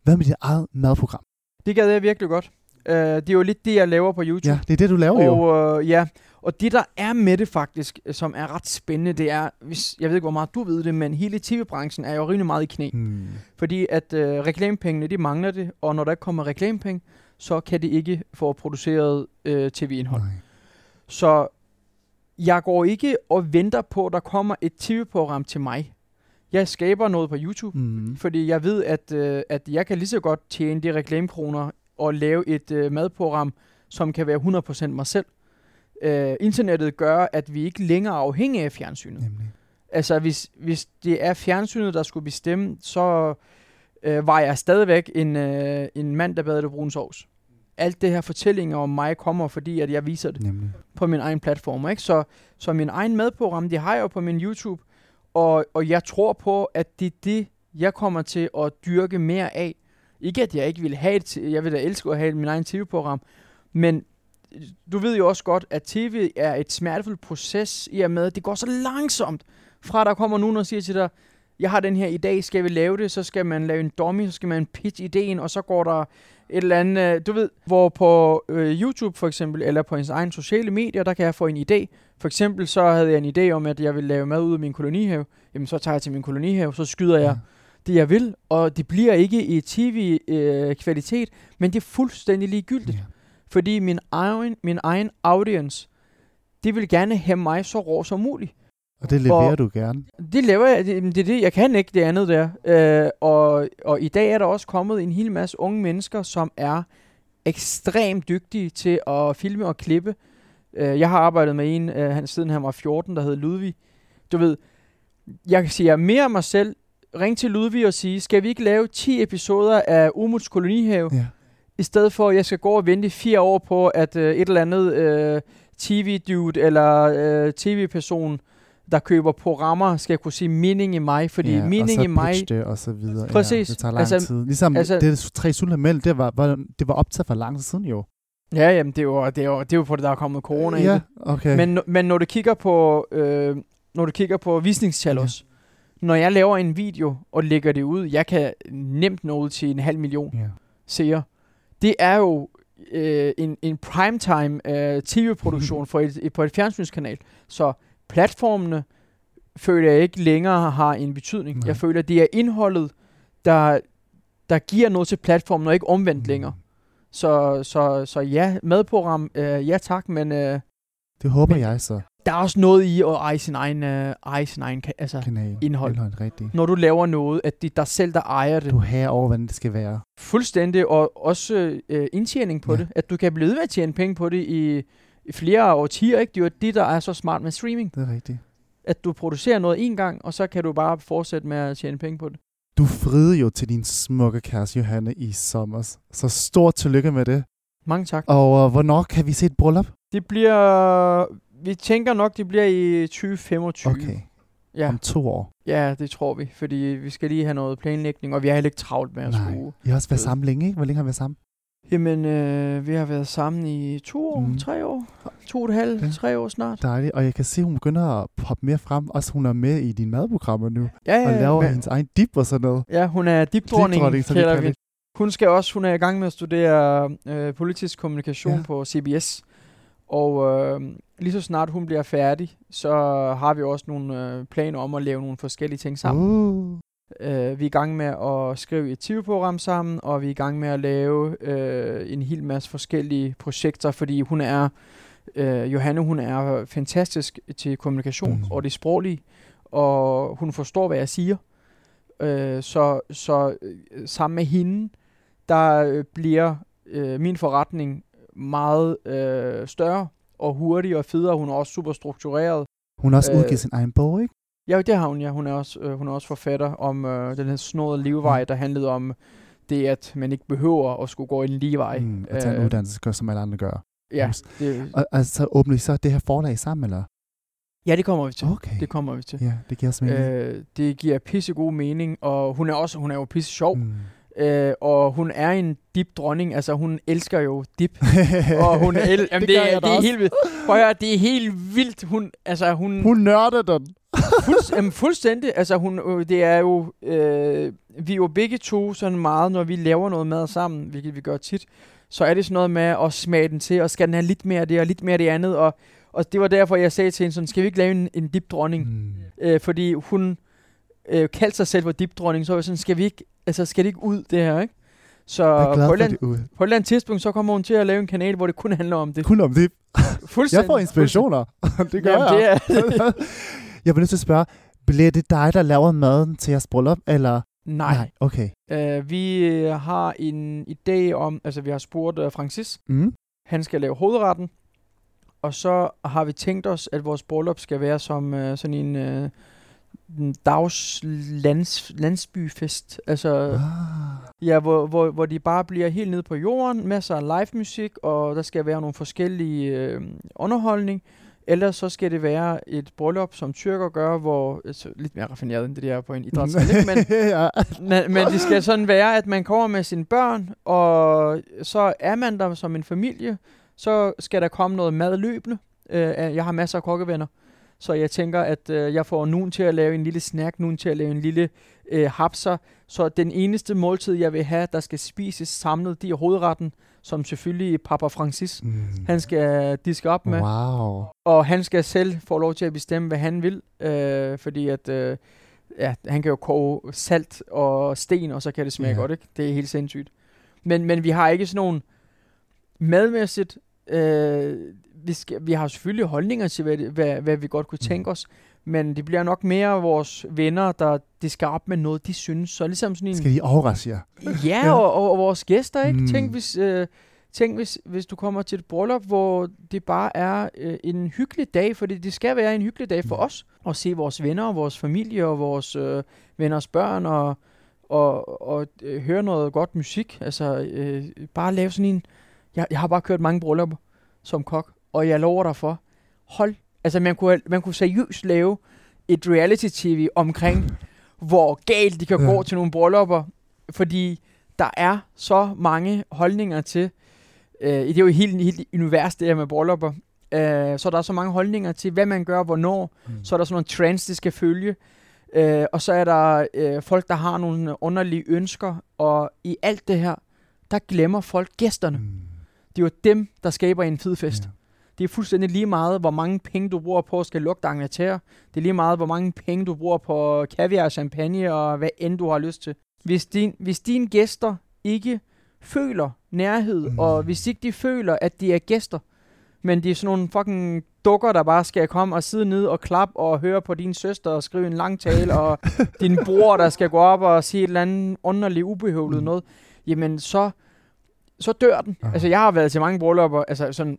Hvad med dit eget madprogram? Det gad jeg virkelig godt. Uh, det er jo lidt det, jeg laver på YouTube. Ja, det er det, du laver jo. og, uh, ja, og det, der er med det faktisk, øh, som er ret spændende, det er, hvis, jeg ved ikke, hvor meget du ved det, men hele tv-branchen er jo rimelig meget i knæ. Hmm. Fordi at uh, reklamepengene, de mangler det, og når der ikke kommer reklamepenge, så kan det ikke få produceret uh, tv-indhold. Nej. Så jeg går ikke og venter på, at der kommer et tv-program til mig. Jeg skaber noget på YouTube, Mm. fordi jeg ved, at, øh, at jeg kan lige så godt tjene de reklamekroner og lave et øh, madprogram, som kan være 100% mig selv. Øh, internettet gør, at vi ikke længere er afhængige af fjernsynet. Nemlig. Altså, hvis, hvis det er fjernsynet, der skulle bestemme, så øh, var jeg stadigvæk en, øh, en mand, der badede brun sovs. Alt det her fortællinger om mig kommer, fordi at jeg viser det Nemlig. på min egen platform. Ikke? Så, så min egen madprogram, det har jeg jo på min YouTube, og, og jeg tror på, at det er det, jeg kommer til at dyrke mere af. Ikke at jeg ikke vil have et, jeg vil da elske at have min egen tv-program, men du ved jo også godt, at tv er et smertefuldt proces i og med, at det går så langsomt, fra der kommer nogen og siger til dig, jeg har den her idé, skal vi lave det, så skal man lave en dummy, så skal man pitch ideen, og så går der et eller andet, øh, du ved, hvor på øh, YouTube for eksempel, eller på ens egen sociale medier, der kan jeg få en idé. For eksempel så havde jeg en idé om, at jeg ville lave mad ud af min kolonihave. Jamen så tager jeg til min kolonihave, så skyder jeg det, jeg vil, og det bliver ikke i tv-kvalitet, men det er fuldstændig ligegyldigt. Ja. Fordi min egen, min egen audience, de vil gerne have mig så rå som muligt. Og det leverer Og- du gerne. Det laver jeg, det, det det, jeg kan ikke det andet der. Øh, og, og i dag er der også kommet en hel masse unge mennesker, som er ekstremt dygtige til at filme og klippe. Øh, jeg har arbejdet med en, øh, han, siden han var 14, der hed Ludvig. Du ved, jeg siger mere af mig selv, ring til Ludvig og sige, skal vi ikke lave 10 episoder af Umuts kolonihave? Ja. I stedet for, at jeg skal gå og vente fire år på, at øh, et eller andet øh, tv-dude eller øh, tv-person, der køber programmer, skal kunne sige mening i mig. Fordi ja, mening og så i mig... det og så videre. Præcis. Ja, det tager lang Altså- tid. Ligesom altså- det tre sulter mænd, det var, var, det var optaget for lang tid siden jo. Ja, jamen, det er jo, det er jo, det er jo på det, der er kommet corona i ja, det. okay. Men, men når du kigger på, øh, når du kigger på visningstal Ja. når jeg laver en video og lægger det ud, jeg kan nemt nå ud til en halv million ja. seere. Det er jo øh, en, en primetime øh, tv-produktion for et, et, på et fjernsynskanal. Så platformene føler jeg ikke længere har en betydning. Nej. Jeg føler, det er indholdet, der, der giver noget til platformen, og ikke omvendt længere. Så, så, så ja, madprogram, øh, ja tak, men øh, Det håber Men- jeg så. der er også noget i at eje sin egen, øh, eje sin egen ka- altså, Kanal. indhold. Indhold, rigtigt. når du laver noget, at det er dig selv, der ejer det. Du har over, hvordan det skal være. Fuldstændig, og også øh, indtjening på ja. det. At du kan blive ved med at tjene penge på det i, i flere årtier, ikke? Det er jo det, der er så smart med streaming. Det er rigtigt. At du producerer noget en gang, og så kan du bare fortsætte med at tjene penge på det. Du friede jo til din smukke kæreste Johanne i sommer. Så stort tillykke med det. Mange tak. Og uh, hvornår kan vi se et bryllup? Det bliver... Vi tænker nok, det bliver i 2025. Okay, Ja, om to år. ja, det tror vi. Fordi vi skal lige have noget planlægning, og vi har heller ikke travlt med at Nej. skulle... I har også været Øh. sammen længe, ikke? Hvor længe har vi været sammen? Jamen, øh, vi har været sammen i to år, Mm. tre år, to og et halvt, Ja. tre år snart. Dejligt. Og jeg kan se, hun begynder at poppe mere frem. Også hun er med i dine madprogrammer nu. Ja, Og laver men- hendes egen dip og sådan noget. Ja, hun er dipdronning, Dipdronning, som vi kalder vi. Hun skal også, hun er i gang med at studere øh, politisk kommunikation Ja. ja. på CBS. Og øh, lige så snart hun bliver færdig, så har vi også nogle øh, planer om at lave nogle forskellige ting sammen. Uh. Øh, vi er i gang med at skrive et tv-program sammen, og vi er i gang med at lave øh, en hel masse forskellige projekter, fordi hun er, øh, Johanne, hun er fantastisk til kommunikation Mm. og det sproglige, og hun forstår, hvad jeg siger. Øh, så så øh, sammen med hende, der øh, bliver øh, min forretning meget øh, større og hurtigere og federe. Hun er også super struktureret. Hun har også Øh, udgivet sin egen bog, ikke? Ja, det har hun, ja. Hun er også, øh, hun er også forfatter om øh, den her snåede levevej, der handlede om det, at man ikke behøver at skulle gå en lige vej. Mm, at tage en Øh, uddannelse, gør, som alle andre gør. Ja, det, Og altså, så åbner I så det her forlag sammen, eller? ja, det kommer vi til. Okay. Det kommer vi til. Ja, det giver også mening. Øh, det giver pisse god mening, og hun er også hun er jo pisse sjov. Mm. Øh, og hun er en dip dronning, altså hun elsker jo dip. og hun el- jamen, det, det, er, det er også. helt vildt. Prøv at høre, det er helt vildt. Hun, altså hun, Hun nørder den. Fulds, jamen, fuldstændig. Altså, hun, øh, det er jo, øh, vi er jo begge to sådan meget, når vi laver noget mad sammen, hvilket vi gør tit, så er det sådan noget med at smage den til, og skal den have lidt mere af det, og lidt mere af det andet, og, og det var derfor, jeg sagde til hende sådan, skal vi ikke lave en, en dipdronning? Mm. Øh, fordi hun øh, kaldte sig selv for dipdronning, så var jeg sådan, skal vi ikke, altså, skal det ikke ud, det her, ikke? Så på et, ud. på et eller andet tidspunkt, så kommer hun til at lave en kanal, hvor det kun handler om det. Kun om det. Fuldstændig. Jeg får inspirationer. det gør Jamen, jeg. det er, jeg vil nødt til at spørge, bliver det dig, der laver maden til jeres bryllup, eller? nej. nej. Okay. Uh, vi øh, har en idé om, altså vi har spurgt uh, Francis, Mm. han skal lave hovedretten, og så har vi tænkt os, at vores bryllup skal være som uh, sådan en, uh, dags lands, landsbyfest. Altså, Ah. Ja, hvor, hvor, hvor de bare bliver helt nede på jorden, masser af live musik, og der skal være nogle forskellige øh, underholdning. Ellers så skal det være et bryllup, som tyrker gør, hvor altså, lidt mere raffineret end det der på en idrætshal, ikke? men, ja. men, men det skal sådan være, at man kommer med sine børn, og så er man der som en familie, så skal der komme noget mad løbende. Øh, jeg har masser af kokkevenner, så jeg tænker, at øh, jeg får nogen til at lave en lille snack, nogen til at lave en lille øh, hapser, så den eneste måltid, jeg vil have, der skal spises samlet, det er hovedretten, som selvfølgelig Papa Francis, Mm. han skal diske op med. Wow. Og han skal selv få lov til at bestemme, hvad han vil, øh, fordi at, øh, ja, han kan jo koge salt og sten, og så kan det smage Ja. godt, ikke? Det er helt sindssygt. Men, men vi har ikke sådan nogen madmæssigt, øh, vi, skal, vi har selvfølgelig holdninger til, hvad, hvad, hvad vi godt kunne Mm. tænke os, men det bliver nok mere vores venner, der det skal op med noget, de synes. Så ligesom sådan en... Skal de overraske jer? Ja, Ja. og, og, og vores gæster, ikke? Mm. Tænk, hvis, øh, tænk hvis, hvis du kommer til et bryllup, hvor det bare er øh, en hyggelig dag, fordi det skal være en hyggelig dag for Mm. os, at se vores venner, og vores familie, og vores øh, venners børn, og, og, og øh, høre noget godt musik. Altså, øh, bare lave sådan en... Jeg, jeg har bare kørt mange bryllupper som kok, og jeg lover dig for, hold... Altså, man kunne, man kunne seriøst lave et reality-tv omkring, hvor galt de kan Ja. gå til nogle bryllupper, fordi der er så mange holdninger til, øh, det er jo helt, helt univers, det her med bryllupper, øh, så der er så mange holdninger til, hvad man gør, hvornår, Mm. så er der sådan nogle trends, de skal følge, øh, og så er der øh, folk, der har nogle underlige ønsker, og i alt det her, der glemmer folk gæsterne. Mm. Det er jo dem, der skaber en fed fest. Ja. Det er fuldstændig lige meget, hvor mange penge du bruger på at skal lugte Angleterre. Det er lige meget, hvor mange penge du bruger på kaviar og champagne og hvad end du har lyst til. Hvis, din, hvis dine gæster ikke føler nærhed, Mm. og hvis ikke de føler, at de er gæster, men de er sådan nogle fucking dukker, der bare skal komme og sidde ned og klappe og høre på din søster og skrive en lang tale, og din bror, der skal gå op og sige et eller andet underligt ubehøvlet mm. noget, jamen så, så dør den. Ah. Altså jeg har været til mange bryllupper, altså sådan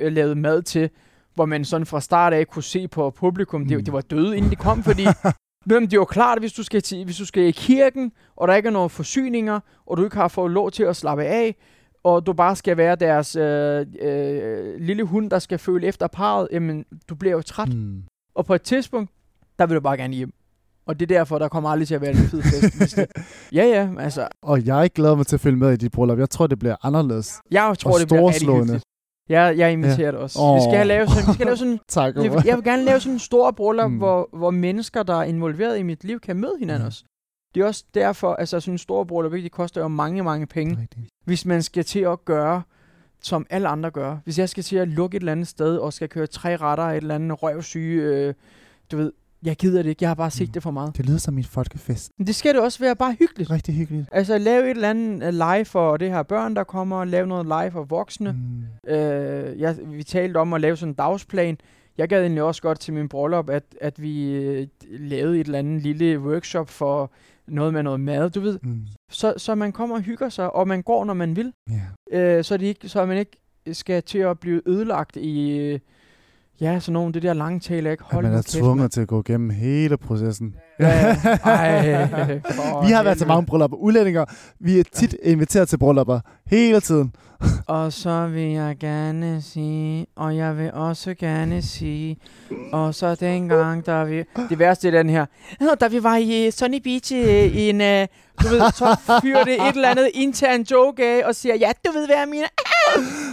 øh, lavet mad til, hvor man sådan fra start af kunne se på publikum, Mm. det, det var døde, inden de kom, fordi Jamen, det er jo klart, hvis du, skal til, hvis du skal i kirken, og der ikke er nogen forsyninger, og du ikke har fået lov til at slappe af, og du bare skal være deres øh, øh, lille hund, der skal føle efter parret, jamen, du bliver jo træt. Mm. Og på et tidspunkt, der vil du bare gerne hjem. Og det er derfor, der kommer aldrig til at være en fed fest. hvis det. Ja, ja, altså, Og jeg glæder mig til at følge med i dit bryllup. Jeg tror, det bliver anderledes. jeg tror, Og det bliver rigtig hyggeligt. Jeg, jeg inviterer ja. dig også. Åh. Vi skal have lavet sådan, vi skal lave sådan Tak, jeg, jeg vil gerne lave sådan en stor bryllup, Mm. mm. hvor, hvor mennesker, der er involveret i mit liv, kan møde hinanden Ja. også. Det er også derfor, altså sådan en stor bryllup, det koster jo mange, mange penge, Rigtigt. hvis man skal til at gøre, som alle andre gør. Hvis jeg skal til at lukke et eller andet sted, og skal køre tre retter af et eller andet røvsyge, øh, du ved, jeg gider det ikke, jeg har bare set Mm. det for meget. Det lyder som min folkefest. Men det skal det også være bare hyggeligt. Rigtig hyggeligt. Altså lave et eller andet øh, live for det her børn, der kommer, lave noget live for voksne. Mm. Øh, jeg, vi talte om at lave sådan en dagsplan. Jeg gad egentlig også godt til min bryllup, at, at vi øh, lavede et eller andet lille workshop for noget med noget mad, du ved. Mm. Så, så man kommer og hygger sig, og man går, når man vil. Ja. Øh, så, det ikke, så man ikke skal til at blive ødelagt i... Øh, ja, sådan nogle det der lange taler, ikke? At Hold man nu er kæft, tvunget til at gå igennem hele processen. Ja. Ej, Vi har været til mange bryllupper. Udlændinger, vi er tit inviteret til bryllupper. Hele tiden. Og så vil jeg gerne sige, og jeg vil også gerne sige, og så dengang, der vi... Det værste er den her. "Nå, Da vi var i uh, Sunny Beach i, i en... Uh, du ved, så fyrer det et eller andet intern joke af, og siger, ja, du ved, hvad jeg mener.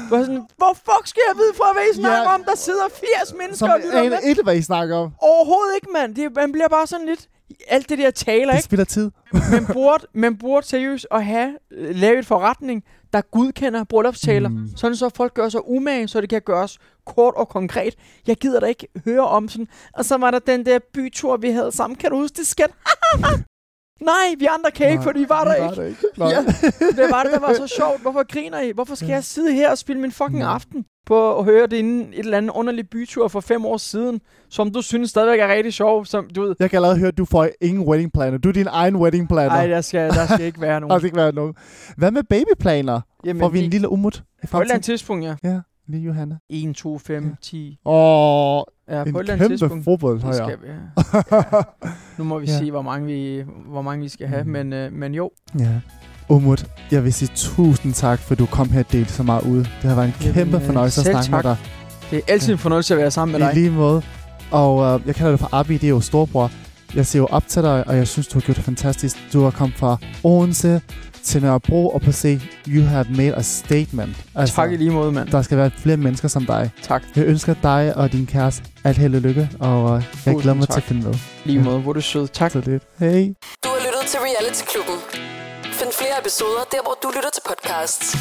Hvor, sådan, hvor fuck skal jeg vide fra, hvad I snakker Ja. om? Der sidder 80 mennesker Som og lytter med. ikke, hvad I snakker om. Overhovedet ikke, mand. Det, man bliver bare sådan lidt... Alt det der taler, Det ikke? spiller tid. Man burde, man burde seriøst at have øh, lavet et forretning, der godkender bryllupstaler. Mm. Mm. Sådan så folk gør sig umage, så det kan gøres kort og konkret. Jeg gider da ikke høre om sådan. Og så var der den der bytur, vi havde sammen. Kan du huske det, skat? Nej, vi andre kan ikke, for I var der vi ikke. Var der ikke. Ja, det var det, der var så sjovt. Hvorfor griner I? Hvorfor skal jeg sidde her og spille min fucking Ja. aften på at høre det inden et eller andet underligt bytur for fem år siden, som du synes stadigvæk er rigtig sjov, som du ved. Jeg kan allerede høre, at du får ingen wedding planner. Du er din egen wedding planner. Nej, der skal, der skal ikke være Der nogen. skal ikke være nogen. Hvad med babyplaner? Jamen, Får vi en lille umut På et eller andet tidspunkt, ja. Ja, lige Johanna. 1, 2, 5, 10. Åh, Ja, på et en andet kæmpe tidspunkt. fodbold, har skal vi have. Nu må vi Ja. se, hvor mange vi, hvor mange vi skal have. Mm. Men, øh, men jo, Ja. Umut, jeg vil sige tusind tak, for du kom her og delte så meget ud. Det har været en Jamen, kæmpe øh, fornøjelse at snakke med tak. dig. det er altid en fornøjelse at være sammen med I dig. lige måde. Og øh, jeg kalder det for Abi, det er jo storbror. Jeg ser jo op til dig, og jeg synes, du har gjort det fantastisk. Du har kommet fra Odense til Nørrebro, og på se, you have made a statement. Altså, Tak i lige måde, mand. Der skal være flere mennesker som dig. Tak. Jeg ønsker dig og din kæreste alt held og lykke, og jeg Tusind glæder mig til tak. at finde med. Lige måde, hvor er du sød. Tak. Så lidt. Hej. Du har lyttet til Reality Klubben. Find flere episoder der, hvor du lytter til podcasts.